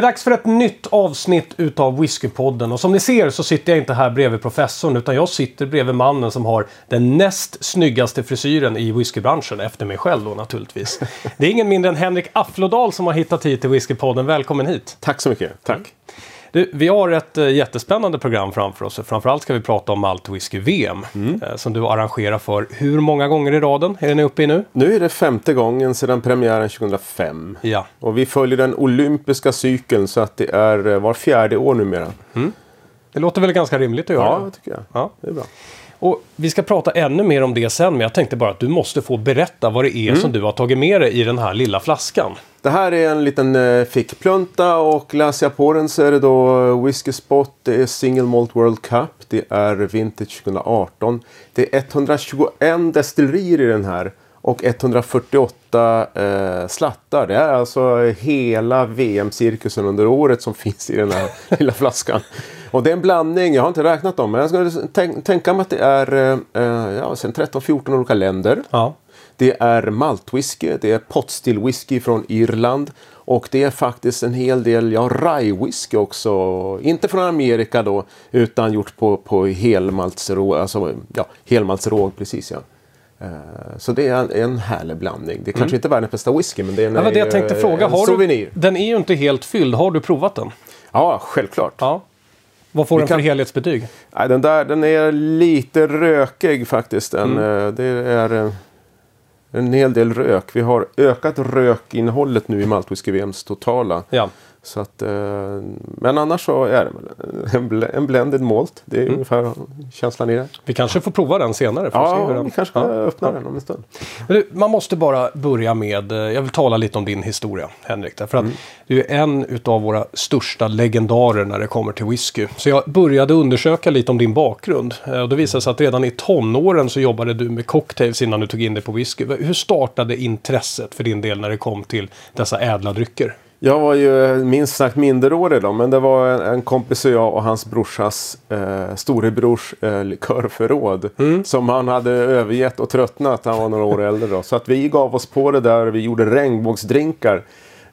Det är dags för ett nytt avsnitt utav Whiskypodden och som ni ser så sitter jag inte här bredvid professorn utan jag sitter bredvid mannen som har den näst snyggaste frisyren i whiskybranschen efter mig själv då naturligtvis. Det är ingen mindre än Henrik Afflodal som har hittat hit till Whiskypodden. Välkommen hit! Tack så mycket, tack. Mm. Du, vi har ett äh, jättespännande program framför oss. Framförallt ska vi prata om Malt Whisky VM mm. äh, som du arrangerar för hur många gånger i raden är ni uppe i nu? Nu är det femte gången sedan premiären 2005. Ja. Och vi följer den olympiska cykeln så att det är äh, var fjärde år numera. Mm. Det låter väl ganska rimligt att göra? Ja, det tycker jag. Ja. Det är bra. Och vi ska prata ännu mer om det sen, men jag tänkte bara att du måste få berätta vad det är mm. som du har tagit med dig i den här lilla flaskan. Det här är en liten eh, fickplunta och läser jag på den så är det då Whiskey Spot, det är Single Malt World Cup, det är Vintage 2018. Det är 121 destillerier i den här och 148 eh, slattar. Det är alltså hela VM-cirkusen under året som finns i den här lilla flaskan. Och det är en blandning, jag har inte räknat dem, men jag skulle tänk, tänka mig att det är eh, ja, 13-14 olika länder. Ja. Det är maltwhisky, det är potstill whisky från Irland och det är faktiskt en hel del ja, rye-whisky också. Inte från Amerika då, utan gjort på, på helmaltsråg, alltså ja, helmaltsråg precis ja. Uh, så det är en, en härlig blandning. Det är kanske mm. inte världens bästa whisky men det är en, ja, det jag tänkte fråga. Har souvenir. Du, den är ju inte helt fylld. Har du provat den? Ja, självklart. Ja. Vad får Vi den för helhetsbetyg? Nej, den där den är lite rökig faktiskt. Den, mm. Eh, det är en hel del rök. Vi har ökat rökinnehållet nu i Maltwhisky-VMs totala. Ja. Så att, eh, men annars så är det en, blended malt. Det är mm. ungefär känslan i det. Vi kanske får prova den senare. För ja, hur den... vi kanske ja. öppna den om en stund. Du, man måste bara börja med, eh, jag vill tala lite om din historia Henrik. Därför att mm. du är en av våra största legendarer när det kommer till whisky. Så jag började undersöka lite om din bakgrund. Eh, och det visade sig att redan i tonåren så jobbade du med cocktails innan du tog in dig på whisky. Hur startade intresset för din del när det kom till dessa ädla drycker? Jag var ju minst sagt minderårig då, men det var en, en kompis och jag och hans brorsas eh, storebrors eh, likörförråd. Mm. Som han hade övergett och tröttnat. Han var några år äldre då. Så att vi gav oss på det där. Vi gjorde regnbågsdrinkar.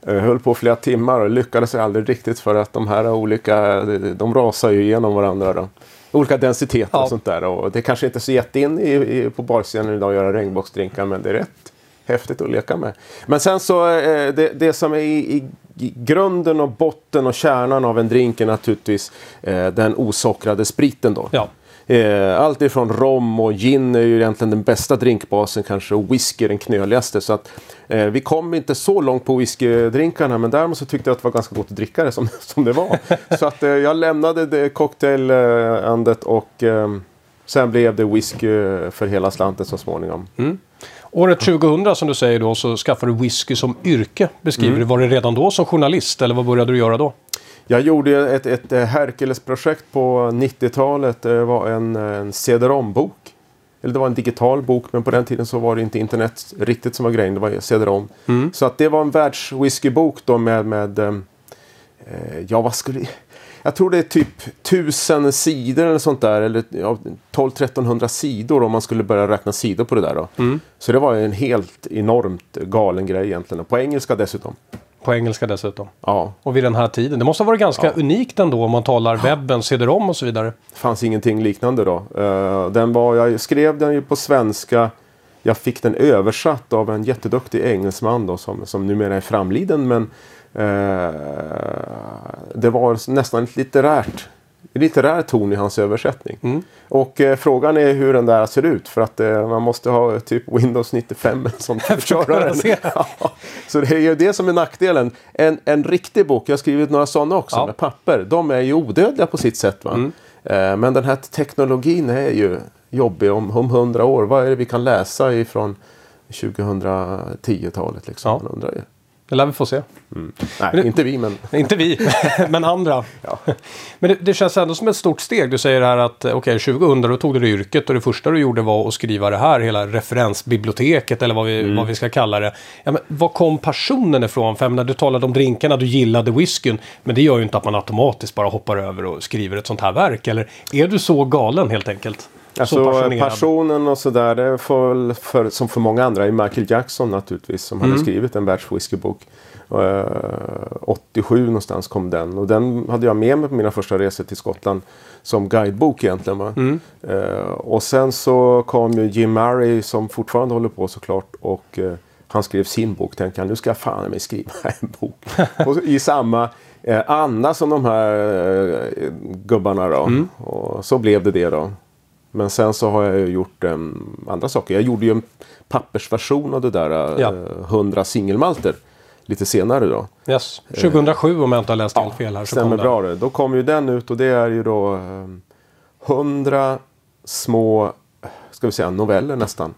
Eh, höll på flera timmar och lyckades aldrig riktigt för att de här olika, de rasar ju igenom varandra då. Olika densiteter ja. och sånt där. Och det kanske inte är så jättein i, i, på barscenen idag att göra regnbågsdrinkar men det är rätt häftigt att leka med. Men sen så eh, det, det som är i, i, grunden och botten och kärnan av en drink är naturligtvis eh, den osockrade spriten då. Ja. Eh, allt ifrån rom och gin är ju egentligen den bästa drinkbasen kanske och whisky är den knöligaste. Så att, eh, vi kom inte så långt på whiskydrinkarna men däremot så tyckte jag att det var ganska gott att dricka det som, som det var. så att eh, jag lämnade det cocktailandet och eh, sen blev det whisky för hela slanten så småningom. Mm. Året 2000 som du säger då så skaffade du whisky som yrke. Beskriver mm. du. Var det redan då som journalist eller vad började du göra då? Jag gjorde ett, ett Hercules-projekt på 90-talet. Det var en, en CD-ROM-bok. Eller det var en digital bok men på den tiden så var det inte internet riktigt som var grejen. Det var CD-ROM. Mm. Så att det var en världswhiskybok då med, med eh, ja vad skulle jag tror det är typ tusen sidor eller sånt där. Eller ja, 12-1300 sidor om man skulle börja räkna sidor på det där. Då. Mm. Så det var en helt enormt galen grej egentligen. På engelska dessutom. På engelska dessutom? Ja. Och vid den här tiden. Det måste ha varit ganska ja. unikt ändå om man talar webben, cd-rom och så vidare. Det fanns ingenting liknande då. Uh, den var, jag skrev den ju på svenska. Jag fick den översatt av en jätteduktig engelsman då som, som numera är framliden. Men Eh, det var nästan ett litterärt litterär ton i hans översättning. Mm. Och eh, frågan är hur den där ser ut för att eh, man måste ha typ Windows 95 som köra ja. Så det är ju det som är nackdelen. En, en riktig bok, jag har skrivit några sådana också ja. med papper. De är ju odödliga på sitt sätt. Va? Mm. Eh, men den här teknologin är ju jobbig om, om 100 år. Vad är det vi kan läsa ifrån 2010-talet? Liksom? Ja. Man undrar ju. Det lär vi få se. Mm. Nej, det, inte vi men... Inte vi, men andra. Ja. Men det, det, känns ändå som ett stort steg. Du säger här att okej, okay, 2000 då tog du det yrket och det första du gjorde var att skriva det här, hela referensbiblioteket eller vad vi, mm. vad vi ska kalla det. Ja, men var kom passionen ifrån? För när du talade om drinkarna, du gillade whiskyn. Men det gör ju inte att man automatiskt bara hoppar över och skriver ett sånt här verk. Eller är du så galen helt enkelt? Alltså passionen och sådär, det får för, som för många andra, är Michael Jackson naturligtvis som mm. hade skrivit en världswhiskybok. Eh, 87 någonstans kom den. Och den hade jag med mig på mina första resor till Skottland. Som guidebok egentligen. Va? Eh, och sen så kom ju Jim Murray som fortfarande håller på såklart. Och eh, han skrev sin bok. Tänkte jag nu ska jag fan mig skriva en bok. och I samma eh, anda som de här eh, gubbarna då. Och så blev det det då. Men sen så har jag ju gjort um, andra saker. Jag gjorde ju en pappersversion av det där uh, Ja. 100 singelmalter. Lite senare då. Yes. 2007 om jag inte har läst helt fel här. Så Stämmer bra det. Då kom ju den ut och det är ju då um, 100 små, ska vi säga noveller nästan.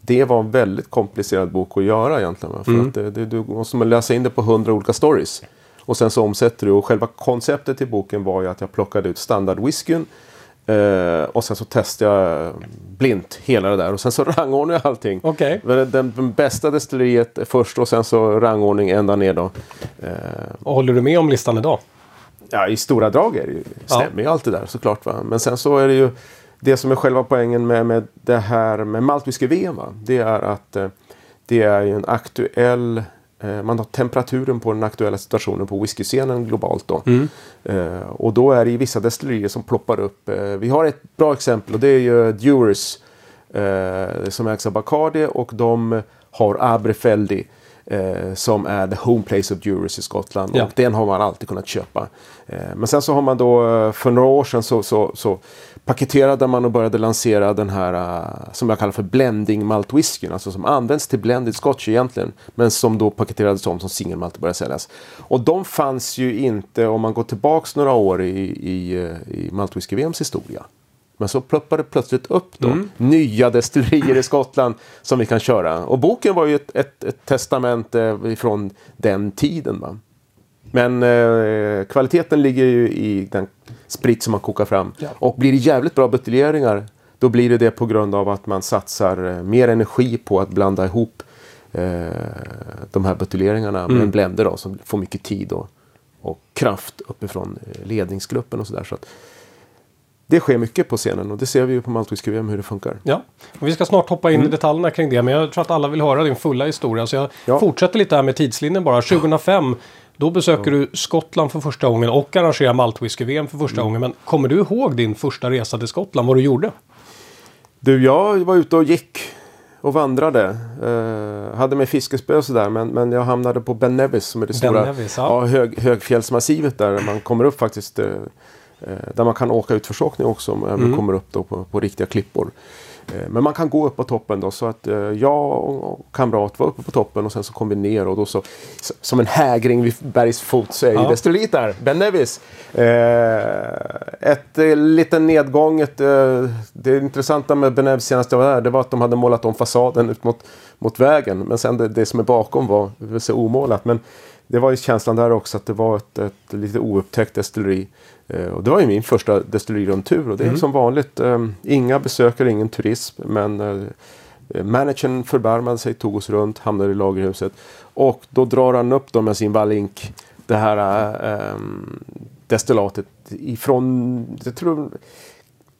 Det var en väldigt komplicerad bok att göra egentligen. För Mm. att det, det, du måste läsa in det på 100 olika stories. Och sen så omsätter du och själva konceptet till boken var ju att jag plockade ut standardwhiskyn. Eh, och sen så testade jag blint hela det där och sen så rangordnade jag allting. Okej. Den, den, bästa destilleriet först och sen så rangordning ända ner då. Eh, Och håller du med om listan idag? Ja, i stora drag är det ju, Ja. stämmer ju allt det där såklart. Va? Men sen så är det ju det som är själva poängen med, med det här med maltwhisky-VM. Det är att eh, det är ju en aktuell man har temperaturen på den aktuella situationen på whiskyscenen globalt. Då. Eh, och då är det vissa destillerier som ploppar upp. Eh, vi har ett bra exempel och det är ju Dewars eh, som ägs av Bacardi och de har Aberfeldy eh, som är the home place of Dewars i Skottland. Ja. Och den har man alltid kunnat köpa. Eh, men sen så har man då eh, för några år sedan så, så, så paketerade man och började lansera den här eh, som jag kallar för blending malt whiskyn. Alltså som används till blended scotch egentligen. Men som då paketerades om som singelmalt och började säljas. Och de fanns ju inte om man går tillbaks några år i, i, eh, i maltwhisky VMs historia. Men så ploppade det plötsligt upp då nya destillerier i Skottland som vi kan köra. Och boken var ju ett, ett, ett testament eh, ifrån den tiden. Va? Men eh, kvaliteten ligger ju i den sprit som man kokar fram. Ja. Och blir det jävligt bra buteljeringar då blir det det på grund av att man satsar eh, mer energi på att blanda ihop eh, de här buteljeringarna med en blender då, som får mycket tid och, och kraft uppifrån eh, ledningsgruppen och sådär. Så att det sker mycket på scenen och det ser vi ju på Maltwhisky VM hur det funkar. Ja, och vi ska snart hoppa in i detaljerna kring det. Men jag tror att alla vill höra din fulla historia. Så jag Ja. fortsätter lite här med tidslinjen bara. 2005, då besöker du Skottland för första gången och arrangerar Maltwhisky-VM för första gången. Men kommer du ihåg din första resa till Skottland? Vad du gjorde? Du, jag var ute och gick och vandrade. Eh, hade med fiskespö och sådär men, men jag hamnade på Ben Nevis som är det stora Nevis, ja. ja, hög, högfjällsmassivet där man kommer upp faktiskt. Eh, eh, där man kan åka utförsåkning också om Mm. man kommer upp då på, på riktiga klippor. Eh, Men man kan gå upp på toppen då så att eh, jag och kamrat var uppe på toppen och sen så kom vi ner och då så som en hägring vid bergs fot så är Ja. destilleriet där, Ben Nevis. Eh, ett eh, liten nedgånget, eh, det intressanta med Ben Nevis senast jag var där det var att de hade målat om fasaden ut mot, mot vägen men sen det, det som är bakom var det säga omålat. Men det var ju känslan där också att det var ett, ett lite oupptäckt destilleri. Eh, och det var ju min första destillerirundtur och det är som vanligt eh, inga besökare, ingen turism. Men eh, managern förbarmade sig, tog oss runt, hamnade i lagerhuset. Och då drar han upp då med sin valink det här eh, destillatet ifrån, jag tror,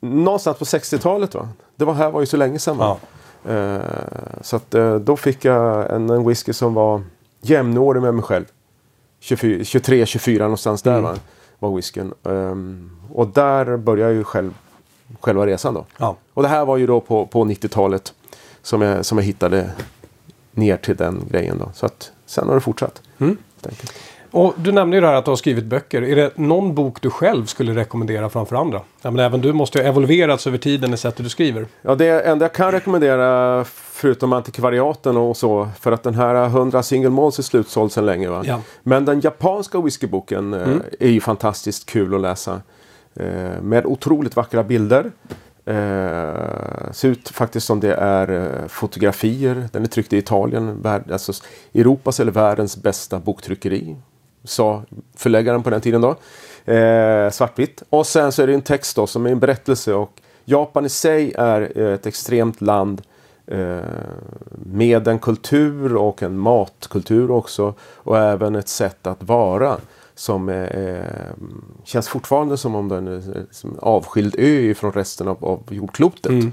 någonstans på 60-talet. Va? Det var här var ju så länge sedan. Va? Eh, så att, eh, då fick jag en, en whisky som var jämnårig med mig själv. 23-24 någonstans där va? Var whiskyn. Ehm, och där började ju själv, själva resan då. Ja. Och det här var ju då på, på 90-talet som jag, som jag hittade ner till den grejen då. Så att sen har det fortsatt. Mm. Och du nämnde ju det här att du har skrivit böcker. Är det någon bok du själv skulle rekommendera framför andra? Ja, men även du måste ju ha evolverats över tiden i sättet du skriver. Ja, det enda jag kan rekommendera förutom antikvariaten och så för att den här 100 single malts är slutsåld sedan länge. Va? Ja. Men den japanska whiskyboken eh, är ju fantastiskt kul att läsa. Eh, med otroligt vackra bilder. Eh, ser ut faktiskt som det är fotografier. Den är tryckt i Italien, värld, alltså Europas eller världens bästa boktryckeri. Sa förläggaren på den tiden då. Eh, svartvitt. Och sen så är det en text då som är en berättelse. Och Japan i sig är eh, ett extremt land eh, med en kultur och en matkultur också. Och även ett sätt att vara som eh, känns fortfarande som om den är som en avskild ö från resten av, av jordklotet.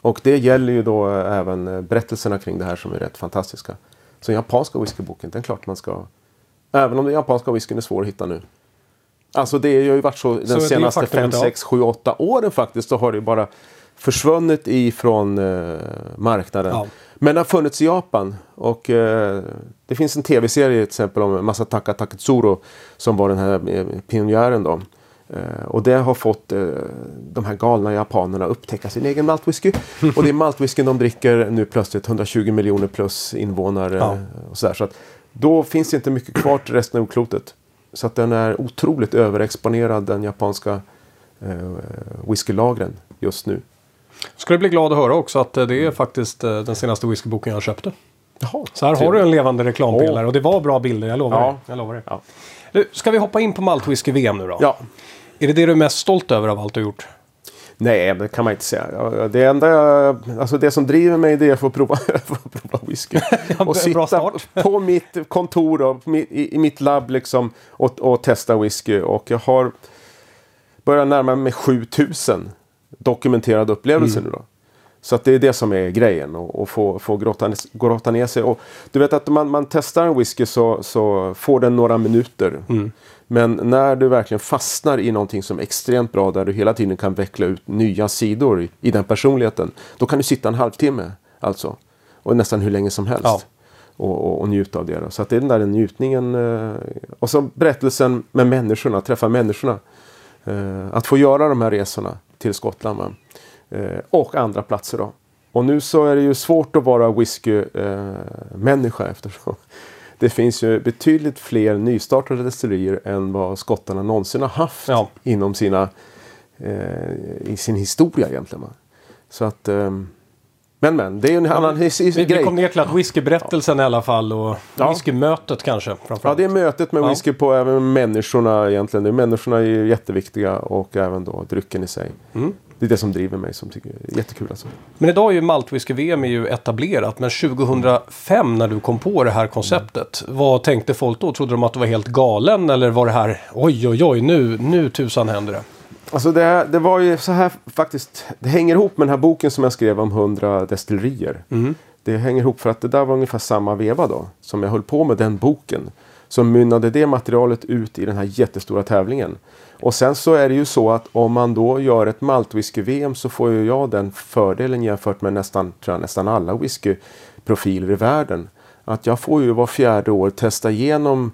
Och det gäller ju då även eh, berättelserna kring det här som är rätt fantastiska. Så den japanska whiskyboken, den är klart man ska Även om den japanska whiskyn är svår att hitta nu. Alltså det har ju varit så är senaste faktum 5, idag. 6, 7, 8 åren faktiskt. Så har det ju bara försvunnit ifrån eh, marknaden. Ja. Men det har funnits i Japan. Och eh, det finns en tv-serie till exempel om Masataka Taketsuro. Som var den här eh, pionjären då. Eh, och det har fått eh, de här galna japanerna upptäcka sin egen maltwhisky. och det är maltwhiskyn de dricker nu plötsligt 120 miljoner plus invånare. Ja. Och så där. Så att då finns det inte mycket kvar till resten av jordklotet. Så att den är otroligt överexponerad den japanska eh, whiskylagren just nu. Du bli glad att höra också att eh, det är faktiskt eh, den senaste whiskyboken jag köpte. Jaha, Så här har du en levande reklampelare och det var bra bilder, jag lovar Ja. dig. Jag lovar dig. Ja. Ska vi hoppa in på Maltwhisky-VM nu då? ja. Är det det du är mest stolt över av allt du har gjort? Nej, det kan man inte säga. Det enda jag, alltså det som driver mig det är att få prova, få prova whisky. och sitta på mitt kontor och i, mitt labb liksom och, och testa whisky. Och jag har börjat närma mig 7000 dokumenterade upplevelser nu då. Så att det är det som är grejen. Och få, få grotta, grotta ner sig. Och du vet att man, man testar en whisky så, så får den några minuter. Men när du verkligen fastnar i någonting som är extremt bra där du hela tiden kan veckla ut nya sidor i, i den personligheten. Då kan du sitta en halvtimme alltså. Och nästan hur länge som helst. Ja. Och, och, och njuta av det. Då. Så att det är den där njutningen. Eh, och så berättelsen med människorna, träffa människorna. Eh, att få göra de här resorna till Skottland. Eh, och andra platser då. Och nu så är det ju svårt att vara whisky-människa eftersom det finns ju betydligt fler nystartade destillerier än vad skottarna någonsin har haft Ja. inom sina, eh, i sin historia egentligen. Va? Så att, ehm, men men, det är ju en annan his- Vi, vi grej. kom ner till att whiskyberättelsen i alla fall och Ja. whiskymötet kanske Ja, det är mötet med Ja. whisky på även människorna egentligen. Det är människorna är ju jätteviktiga och även då drycken i sig. Mm. Det är det som driver mig som tycker är jättekul alltså. Men idag är ju Maltwhisky-VM etablerat. Men 2005 när du kom på det här konceptet. Vad tänkte folk då? Trodde de att du var helt galen? Eller var det här oj oj oj nu, nu tusan händer det? Alltså det, det var ju så här faktiskt. Det hänger ihop med den här boken som jag skrev om 100 destillerier. Det hänger ihop för att det där var ungefär samma veva då. Som jag höll på med den boken. Så mynnade det materialet ut i den här jättestora tävlingen. Och sen så är det ju så att om man då gör ett maltwhisky-VM så får ju jag den fördelen jämfört med nästan, tror jag, nästan alla whiskyprofiler i världen. Att jag får ju var fjärde år testa igenom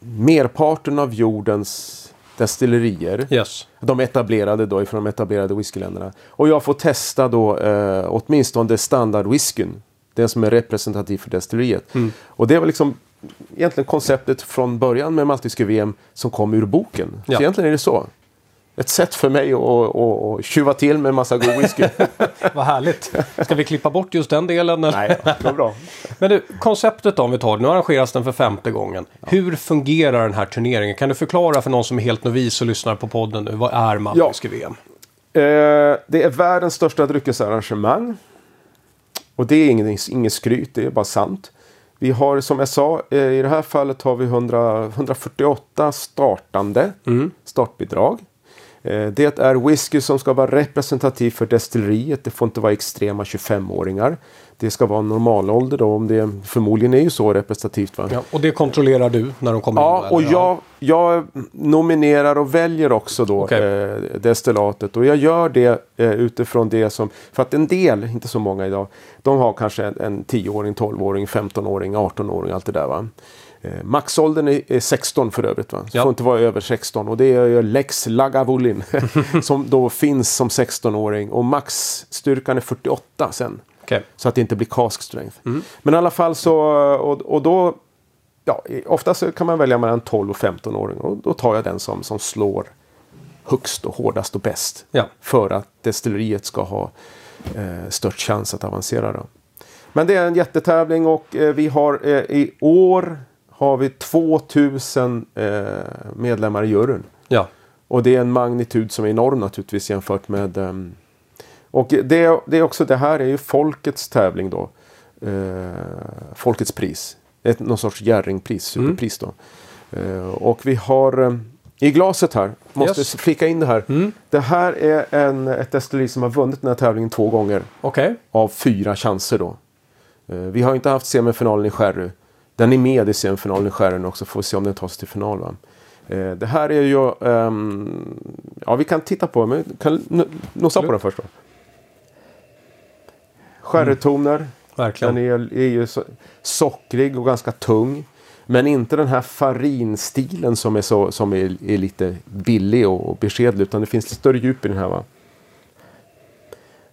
merparten av jordens destillerier. Yes. De etablerade då ifrån de etablerade whiskyländerna. Och jag får testa då eh, åtminstone standardwhiskyn. Den som är representativ för destilleriet. Mm. Och det var liksom egentligen konceptet från början med Maltwhisky-VM som kom ur boken. Ja. Så egentligen är det så. Ett sätt för mig att, tjuva till med en massa god whisky. Vad härligt. Ska vi klippa bort just den delen? Nej, det var bra. Men du, konceptet då, om vi tar det. Nu arrangeras den för femte gången. Hur fungerar den här turneringen? Kan du förklara för någon som är helt novis och lyssnar på podden nu. Vad är Maltwhisky-VM? Eh, det är världens största dryckesarrangemang. Och det är inget, inget skryt, det är bara sant. Vi har som jag sa, eh, i det här fallet har vi 100, 148 startande startbidrag. Eh, det är whisky som ska vara representativ för destilleriet. Det får inte vara extrema 25-åringar. Det ska vara normalålder då, om det förmodligen är ju så representativt. Va? Ja, och det kontrollerar du när de kommer in? Ja, då, och eller? jag, jag nominerar och väljer också då Okej. eh, destillatet. Och jag gör det eh, utifrån det som... För att en del, inte så många idag, de har kanske en, en 10-åring, 12-åring, 15-åring, 18-åring, allt det där. Va? Eh, maxåldern är, är 16 för övrigt. Va? Så Ja. får inte vara över 16. Och det är ju Lex Lagavulin som då finns som 16-åring. Och maxstyrkan är 48 sen. Okej. Så att det inte blir cask strength. Men i alla fall så, och, och då, ja, oftast så kan man välja mellan 12 och 15 åring och då tar jag den som, som slår högst och hårdast och bäst. Ja. För att destilleriet ska ha eh, störst chans att avancera. Då. Men det är en jättetävling och eh, vi har eh, i år har vi 2000 eh, medlemmar i juryn. Ja. Och det är en magnitud som är enorm naturligtvis jämfört med... ehm, och det, det är också det här är ju folkets tävling då. Eh, folkets pris. Ett, någon sorts Jerringpris, superpris då. Eh, och vi har eh, i glaset här, måste Yes. flika in det här. Det här är en, ett destilleri som har vunnit den här tävlingen två gånger Okej. av fyra chanser då. Eh, Vi har inte haft semifinalen i Sherry. Den är med i semifinalen i Skären också. Får vi se om den tas till final. Va? Eh, det här är ju... ehm, ja, vi kan titta på men kan nosa på den först då. Sherrytoner. Verkligen. Den är, är ju så, sockrig och ganska tung. Men inte den här farinstilen som är, så, som är, är lite billig och, och beskedlig. Utan det finns lite större djup i den här. va.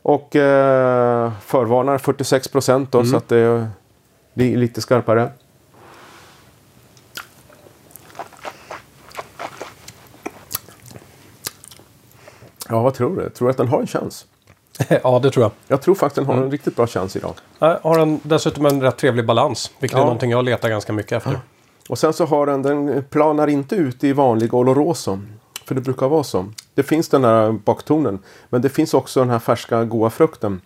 Och eh, förvarnar 46 procent då. Så att det, det är lite skarpare. Ja, vad tror du? Tror du att den har en chans? ja, det tror jag. Jag tror faktiskt den har en riktigt bra chans idag. Nej, Har den dessutom en rätt trevlig balans. Vilket är Ja. någonting jag letar ganska mycket efter. Och sen så har den, den planar inte ut i vanlig Oloroso. För det brukar vara så. Det finns den här baktonen. Men det finns också den här färska goda frukten.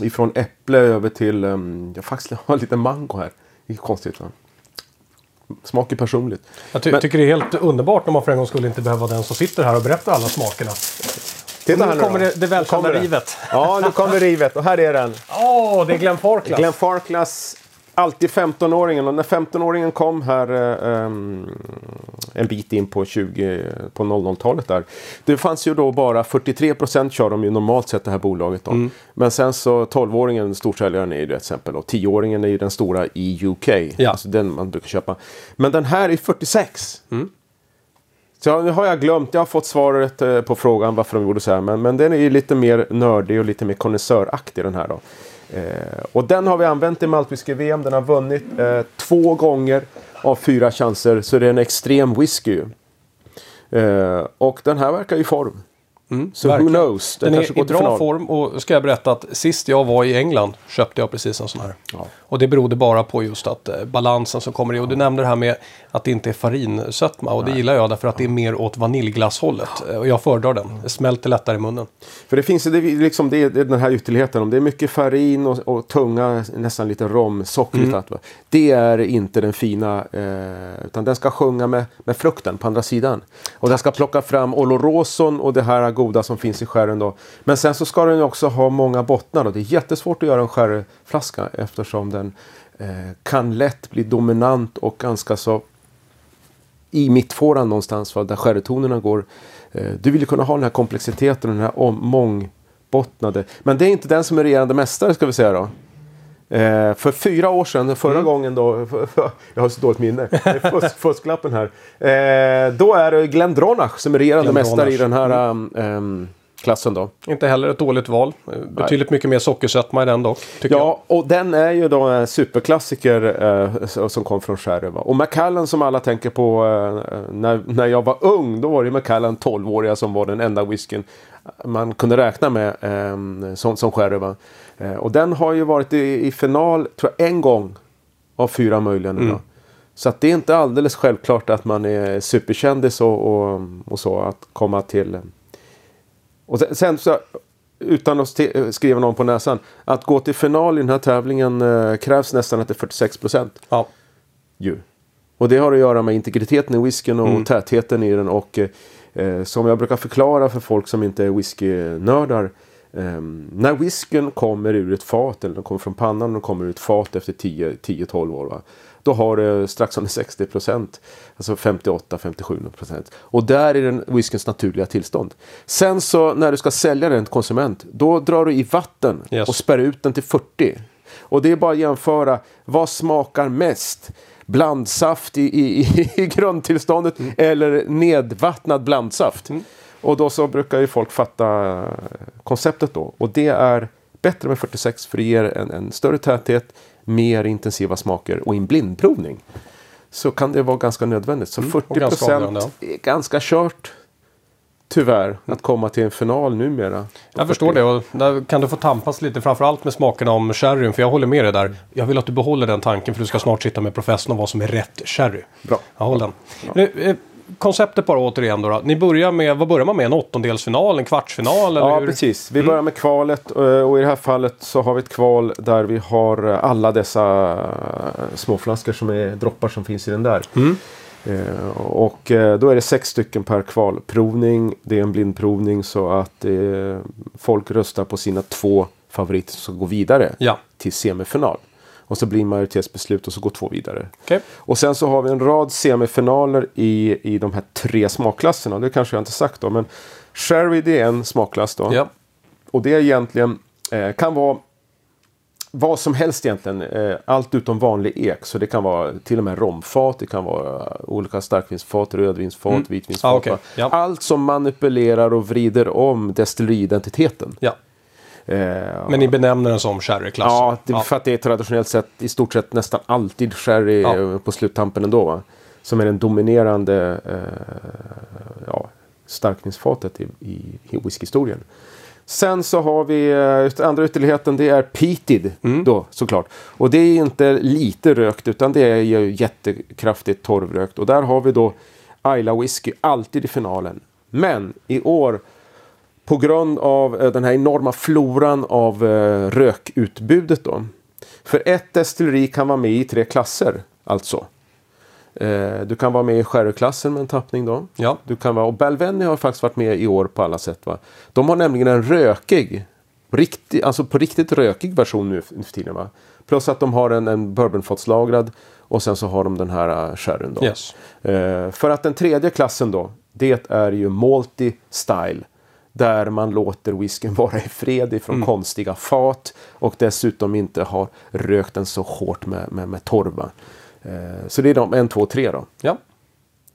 Ifrån äpple över till, um, jag faktiskt har lite mango här. Det är konstigt va? Smakar personligt. Jag ty- Men- tycker det är helt underbart när man för en gång skulle inte behöva den som sitter här och berättar alla smakerna. Titta Nu kommer det, det välkända rivet. Ja, nu kommer rivet och här är den. Åh, det är Glenn Farklas. Glenn Farklas, alltid 15-åringen. Och när 15-åringen kom här ehm, en bit in på, 20, på 00-talet där. Det fanns ju då bara 43 procent kör de ju normalt sett det här bolaget. Då. Mm. Men sen så 12-åringen, storsäljaren är ju det exempel. Och 10-åringen är ju den stora i UK. Ja. Alltså den man brukar köpa. Men den här är 46. Mm. Så nu har jag glömt, jag har fått svaret eh, på frågan varför de gjorde så här. Men, men den är ju lite mer nördig och lite mer konnässöraktig den här då. Eh, och den har vi använt i Maltwhisky-VM. Den har vunnit eh, två gånger av fyra chanser. Så det är en extrem whisky. ju. Eh, och den här verkar i form så verkligen. who knows? Den kanske är i bra final. form och ska jag berätta att sist jag var i England köpte jag precis en sån här. Ja. Och det berodde bara på just att eh, balansen som kommer i. Och du nämnde det här med att det inte är farinsötma och det gillar jag därför att det är mer åt vaniljglasshållet. Eh, Och jag föredrar den. Det smälter lättare i munnen. För det finns det, liksom det, det är den här ytterligheten. Om det är mycket farin och, och tunga, nästan lite romsockrigt. Mm. Det är inte den fina. Eh, utan den ska sjunga med, med frukten på andra sidan. Och den ska plocka fram oloroson och det här goda som finns i skären då. Men sen så ska den ju också ha många bottnar. Då. Det är jättesvårt att göra en skärflaska eftersom den eh, kan lätt bli dominant och ganska så i mittfåran någonstans va, där sherrytonerna går. Eh, du vill ju kunna ha den här komplexiteten och den här om, mångbottnade. Men det är inte den som är regerande mästare ska vi säga då. Eh, för fyra år sedan, förra gången då, jag har så dåligt minne, fusk, fusklappen här. Eh, då är det Glenn Dronach som är regerande mästare i den här um, um, klassen då. Inte heller ett dåligt val. Eh, Betydligt mycket mer sockersötma i den dock. Tycker jag. Ja, och den är ju då en superklassiker eh, som kom från Sherry. va. Och Macallan som alla tänker på eh, när, när jag var ung, då var det Macallan 12-åriga som var den enda whiskyn man kunde räkna med eh, som, som Sherry. Eh, och den har ju varit i, i final, tror jag, en gång av fyra möjliga nu då. Så det är inte alldeles självklart att man är superkändis och, och, och så att komma till eh, och sen, sen så, utan att sti- skriva någon på näsan, att gå till final i den här tävlingen eh, krävs nästan att det är 46 procent. Ja. Ju. Och det har att göra med integriteten i whiskyn och tätheten i den. Och eh, som jag brukar förklara för folk som inte är whiskynördar. Eh, när whiskyn kommer ur ett fat, eller den kommer från pannan och kommer ur ett fat efter 10-12 år. Va? Då har det strax under 60 procent. Alltså 58-57 procent. Och där är den whiskyns naturliga tillstånd. Sen så när du ska sälja den till konsument. Då drar du i vatten Yes. och spär ut den till 40. Och det är bara att jämföra. Vad smakar mest? Blandsaft i, i, i, i grundtillståndet eller nedvattnad blandsaft? Och då så brukar ju folk fatta konceptet då. Och det är bättre med 46 för det ger en, större täthet, mer intensiva smaker och i en blindprovning så kan det vara ganska nödvändigt. Så 40 Mm, ganska procent är ganska kört. Tyvärr, att komma till en final numera. Jag förstår det och där kan du få tampas lite framförallt med smakerna om sherryn. För jag håller med dig där. Jag vill att du behåller den tanken för du ska snart sitta med professorn om vad som är rätt sherry. Bra. Ja, håll den. Nu, eh, konceptet bara återigen då, då. Ni börjar med, vad börjar man med? En åttondelsfinal? En kvartsfinal? Eller Ja, hur? precis. Vi börjar med kvalet eh, och i det här fallet så har vi ett kval där vi har eh, alla dessa eh, småflaskor som är droppar som finns i den där. Eh, Och då är det sex stycken per kvalprovning. Det är en blindprovning så att folk röstar på sina två favoriter som ska gå vidare Ja. till semifinal. Och så blir det majoritetsbeslut och så går två vidare. Okej. Och sen så har vi en rad semifinaler i, i de här tre smakklasserna. Det kanske jag inte sagt då. Men sherry det är en smakklass då. Ja. Och det är egentligen eh, kan vara vad som helst egentligen. Eh, allt utom vanlig ek. Så det kan vara till och med romfat. Det kan vara olika starkvinsfat, rödvinsfat, vitvinsfat. Ah, okej. va? Ja. Allt som manipulerar och vrider om destilleriidentiteten. ja. Eh, Men ni benämner den som sherryklass? Ja, det, för att det är traditionellt sett i stort sett nästan alltid sherry Ja. eh, på sluttampen ändå. Va? Som är den dominerande eh, ja, starkvinsfatet i, i, i whiskyhistorien. Sen så har vi eh, andra ytterligheten, det är peated då såklart. Och det är inte lite rökt utan det är ju jättekraftigt torvrökt. Och där har vi då Isla Whisky alltid i finalen. Men i år på grund av eh, den här enorma floran av eh, rökutbudet då. För ett destilleri kan vara med i tre klasser alltså. Eh, du kan vara med i sherryklassen med en tappning då. Ja. Du kan vara, och Balvenie har faktiskt varit med i år på alla sätt. Va? De har nämligen en rökig, riktig, alltså på riktigt rökig version nu för tiden. Va? Plus att de har en, en bourbonfatslagrad och sen så har de den här sherryn då. Yes. För att den tredje klassen då, det är ju Malty Style. Där man låter whiskyn vara i fred ifrån konstiga fat och dessutom inte har rökt den så hårt med, med, med torva. Eh, så det är de, en, två, tre då. Ja.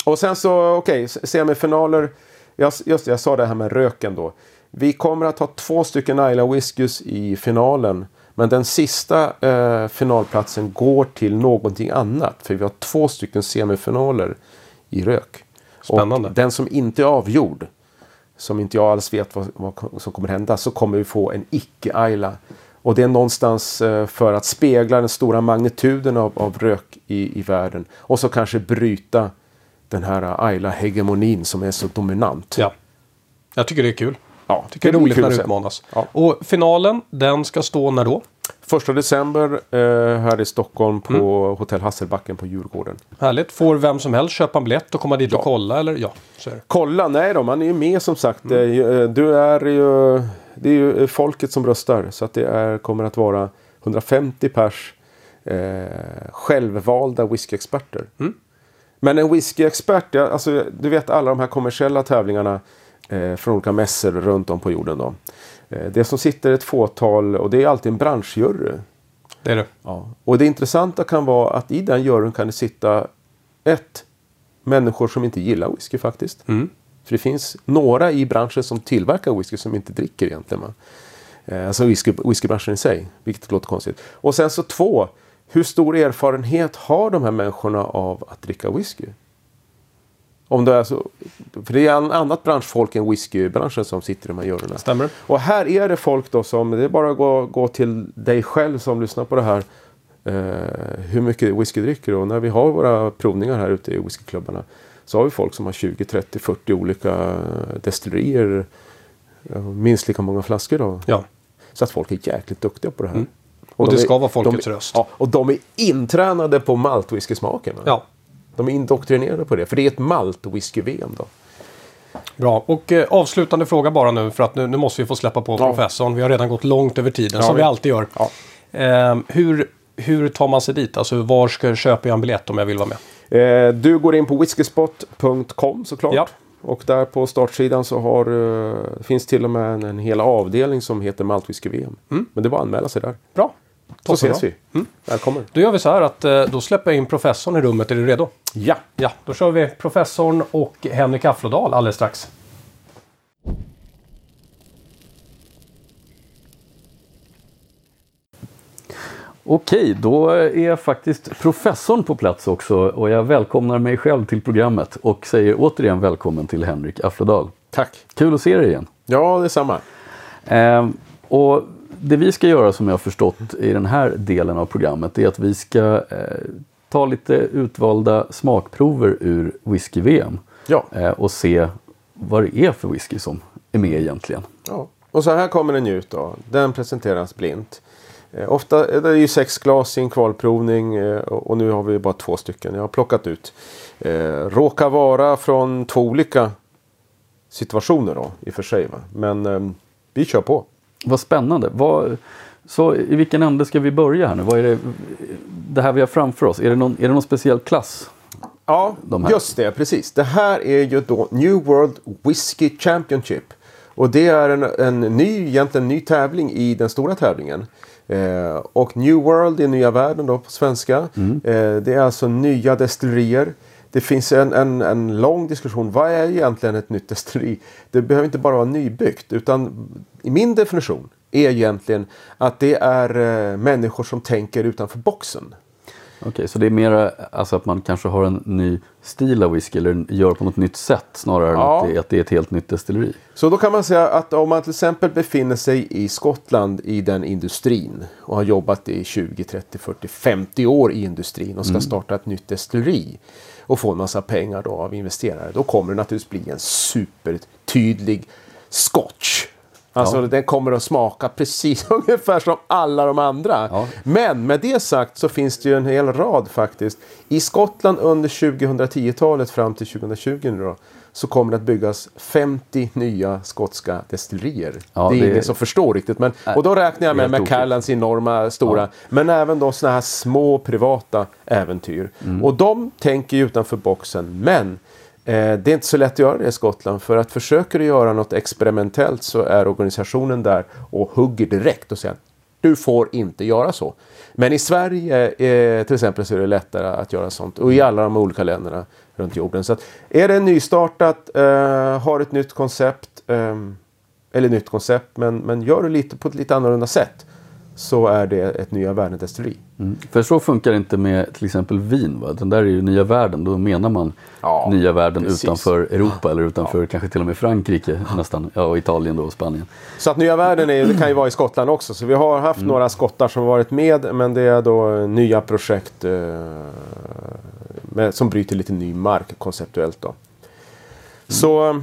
Och sen så, okej, okay, semifinaler. Jag, just det, jag sa det här med röken då. Vi kommer att ha två stycken Isla Whiskys i finalen. Men den sista eh, finalplatsen går till någonting annat. För vi har två stycken semifinaler i rök. Spännande. Och den som inte är avgjord, som inte jag alls vet vad, vad som kommer hända, så kommer vi få en icke-Isla. Och det är någonstans eh, för att spegla den stora magnituden av, av rök i, i världen. Och så kanske bryta den här Ayla-hegemonin som är så dominant. ja. Jag tycker det är kul. Ja, Tycker det är roligt när det utmanas. Ja. Och finalen, den ska stå när då? Första december eh, här i Stockholm på Mm. Hotell Hasselbacken på Djurgården. Härligt. Får vem som helst köpa en biljett och komma dit Ja. och kolla? Eller? Ja. Kolla, nej då, man är ju med som sagt. Mm. Ju, eh, Du är ju, det är ju folket som röstar. Så att det är, kommer att vara 150 pers eh, självvalda whiskyexperter. Mm. Men en whiskyexpert, alltså, du vet alla de här kommersiella tävlingarna eh, från olika mässor runt om på jorden. Då. Eh, det som sitter ett fåtal, och det är alltid en branschjury. Det är det. Ja. Och det intressanta kan vara att i den juryn kan det sitta ett människor som inte gillar whisky faktiskt. Mm. För det finns några i branschen som tillverkar whisky som inte dricker egentligen. va. Eh, Alltså whisky, whiskybranschen i sig, vilket låter konstigt. Och sen så två, hur stor erfarenhet har de här människorna av att dricka whisky? Om det är så, för det är en annat branschfolk än whiskybranschen som sitter i de här juryerna. Stämmer. Och här är det folk då som, det är bara att gå, gå till dig själv som lyssnar på det här. Eh, hur mycket whisky dricker du? Och när vi har våra provningar här ute i whiskyklubbarna så har vi folk som har 20, 30, 40 olika destillerier. Minst lika många flaskor då. Ja. Så att folk är jäkligt duktiga på det här. Mm. Och det de är- ska vara folkets de, röst. Ja, och de är intränade på maltwhiskysmaken. Ja. De är indoktrinerade på det. För det är ett malt-whisky-VM då. Bra. Och eh, avslutande fråga bara nu för att nu, nu måste vi få släppa på Ja. professorn. Vi har redan gått långt över tiden Ja, som vi alltid gör. Ja. Eh, hur, hur tar man sig dit? Alltså var ska köpa jag en biljett om jag vill vara med? Eh, du går in på whiskyspot.com såklart. Ja. Och där på startsidan så har, eh, finns till och med en, en hel avdelning som heter Maltwhisky-VM. Mm. Men det bara att anmäla sig där. Bra. Så ses vi. Välkommen. Då gör vi så här att eh, då släpper jag in professorn i rummet. Är du redo? Ja. Ja, då kör vi professorn och Henrik Afflodal alldeles strax. Okej, då är faktiskt professorn på plats också och jag välkomnar mig själv till programmet och säger återigen välkommen till Henrik Afflodal. Tack. Kul att se dig igen. Ja, detsamma. Ehm, och det vi ska göra som jag har förstått i den här delen av programmet är att vi ska eh, ta lite utvalda smakprover ur whisky-VM Ja. eh, och se vad det är för whisky som är med egentligen. ja. Och så här kommer den ut då. Den presenteras blint. Eh, ofta är det ju sex glas i en kvalprovning eh, och nu har vi bara två stycken. Jag har plockat ut. Eh, råkar vara från två olika situationer då i och för sig. Va? Men eh, vi kör på. Vad spännande. Vad, Så i vilken ände ska vi börja här nu? Vad är det, det här vi har framför oss, är det någon, är det någon speciell klass? Ja, De just det. Precis. Det här är ju då New World Whiskey Championship. Och det är en, en ny, egentligen ny tävling i den stora tävlingen. Eh, och New World är nya världen då på svenska. Eh, det är alltså nya destillerier. Det finns en, en, en lång diskussion. Vad är egentligen ett nytt destilleri? Det behöver inte bara vara nybyggt. Utan i min definition är egentligen att det är eh, människor som tänker utanför boxen. Okej, så det är mer alltså att man kanske har en ny stil av whisky eller gör på något nytt sätt snarare Ja. än att det, att det är ett helt nytt destilleri. Så då kan man säga att om man till exempel befinner sig i Skottland i den industrin och har jobbat i 20, 30, 40, 50 år i industrin och ska starta ett nytt destilleri och få en massa pengar då av investerare. Då kommer det naturligtvis bli en supertydlig scotch. Alltså Ja. den kommer att smaka precis ungefär som alla de andra. Ja. Men med det sagt så finns det ju en hel rad faktiskt. I Skottland under 2010-talet fram till 2020 nu då, så kommer det att byggas 50 nya skotska destillerier. Ja, det är det- ingen som förstår riktigt. Men, och då räknar jag med. Macallans enorma stora. Men även då sådana här små privata äventyr. Mm. Och de tänker ju utanför boxen. Men eh, det är inte så lätt att göra det i Skottland. För att försöker du göra något experimentellt så är organisationen där och hugger direkt och säger du får inte göra så. Men i Sverige eh, till exempel så är det lättare att göra sånt. Och i alla de olika länderna runt jorden. Så att, är det nystartat, eh, har ett nytt koncept. ehm, eller nytt koncept, men, men gör det lite på ett lite annorlunda sätt. Så är det ett nya världen destilleri. Mm. För så funkar det inte med till exempel vin. Va? Den där är ju nya världen. Då menar man Ja, nya världen precis. utanför Europa eller utanför kanske till och med Frankrike nästan. Ja, och Italien då och Spanien. Så att nya världen är, det kan ju vara i Skottland också. Så vi har haft några skottar som varit med. Men det är då nya projekt eh, med, som bryter lite ny mark konceptuellt. Då. Så eh,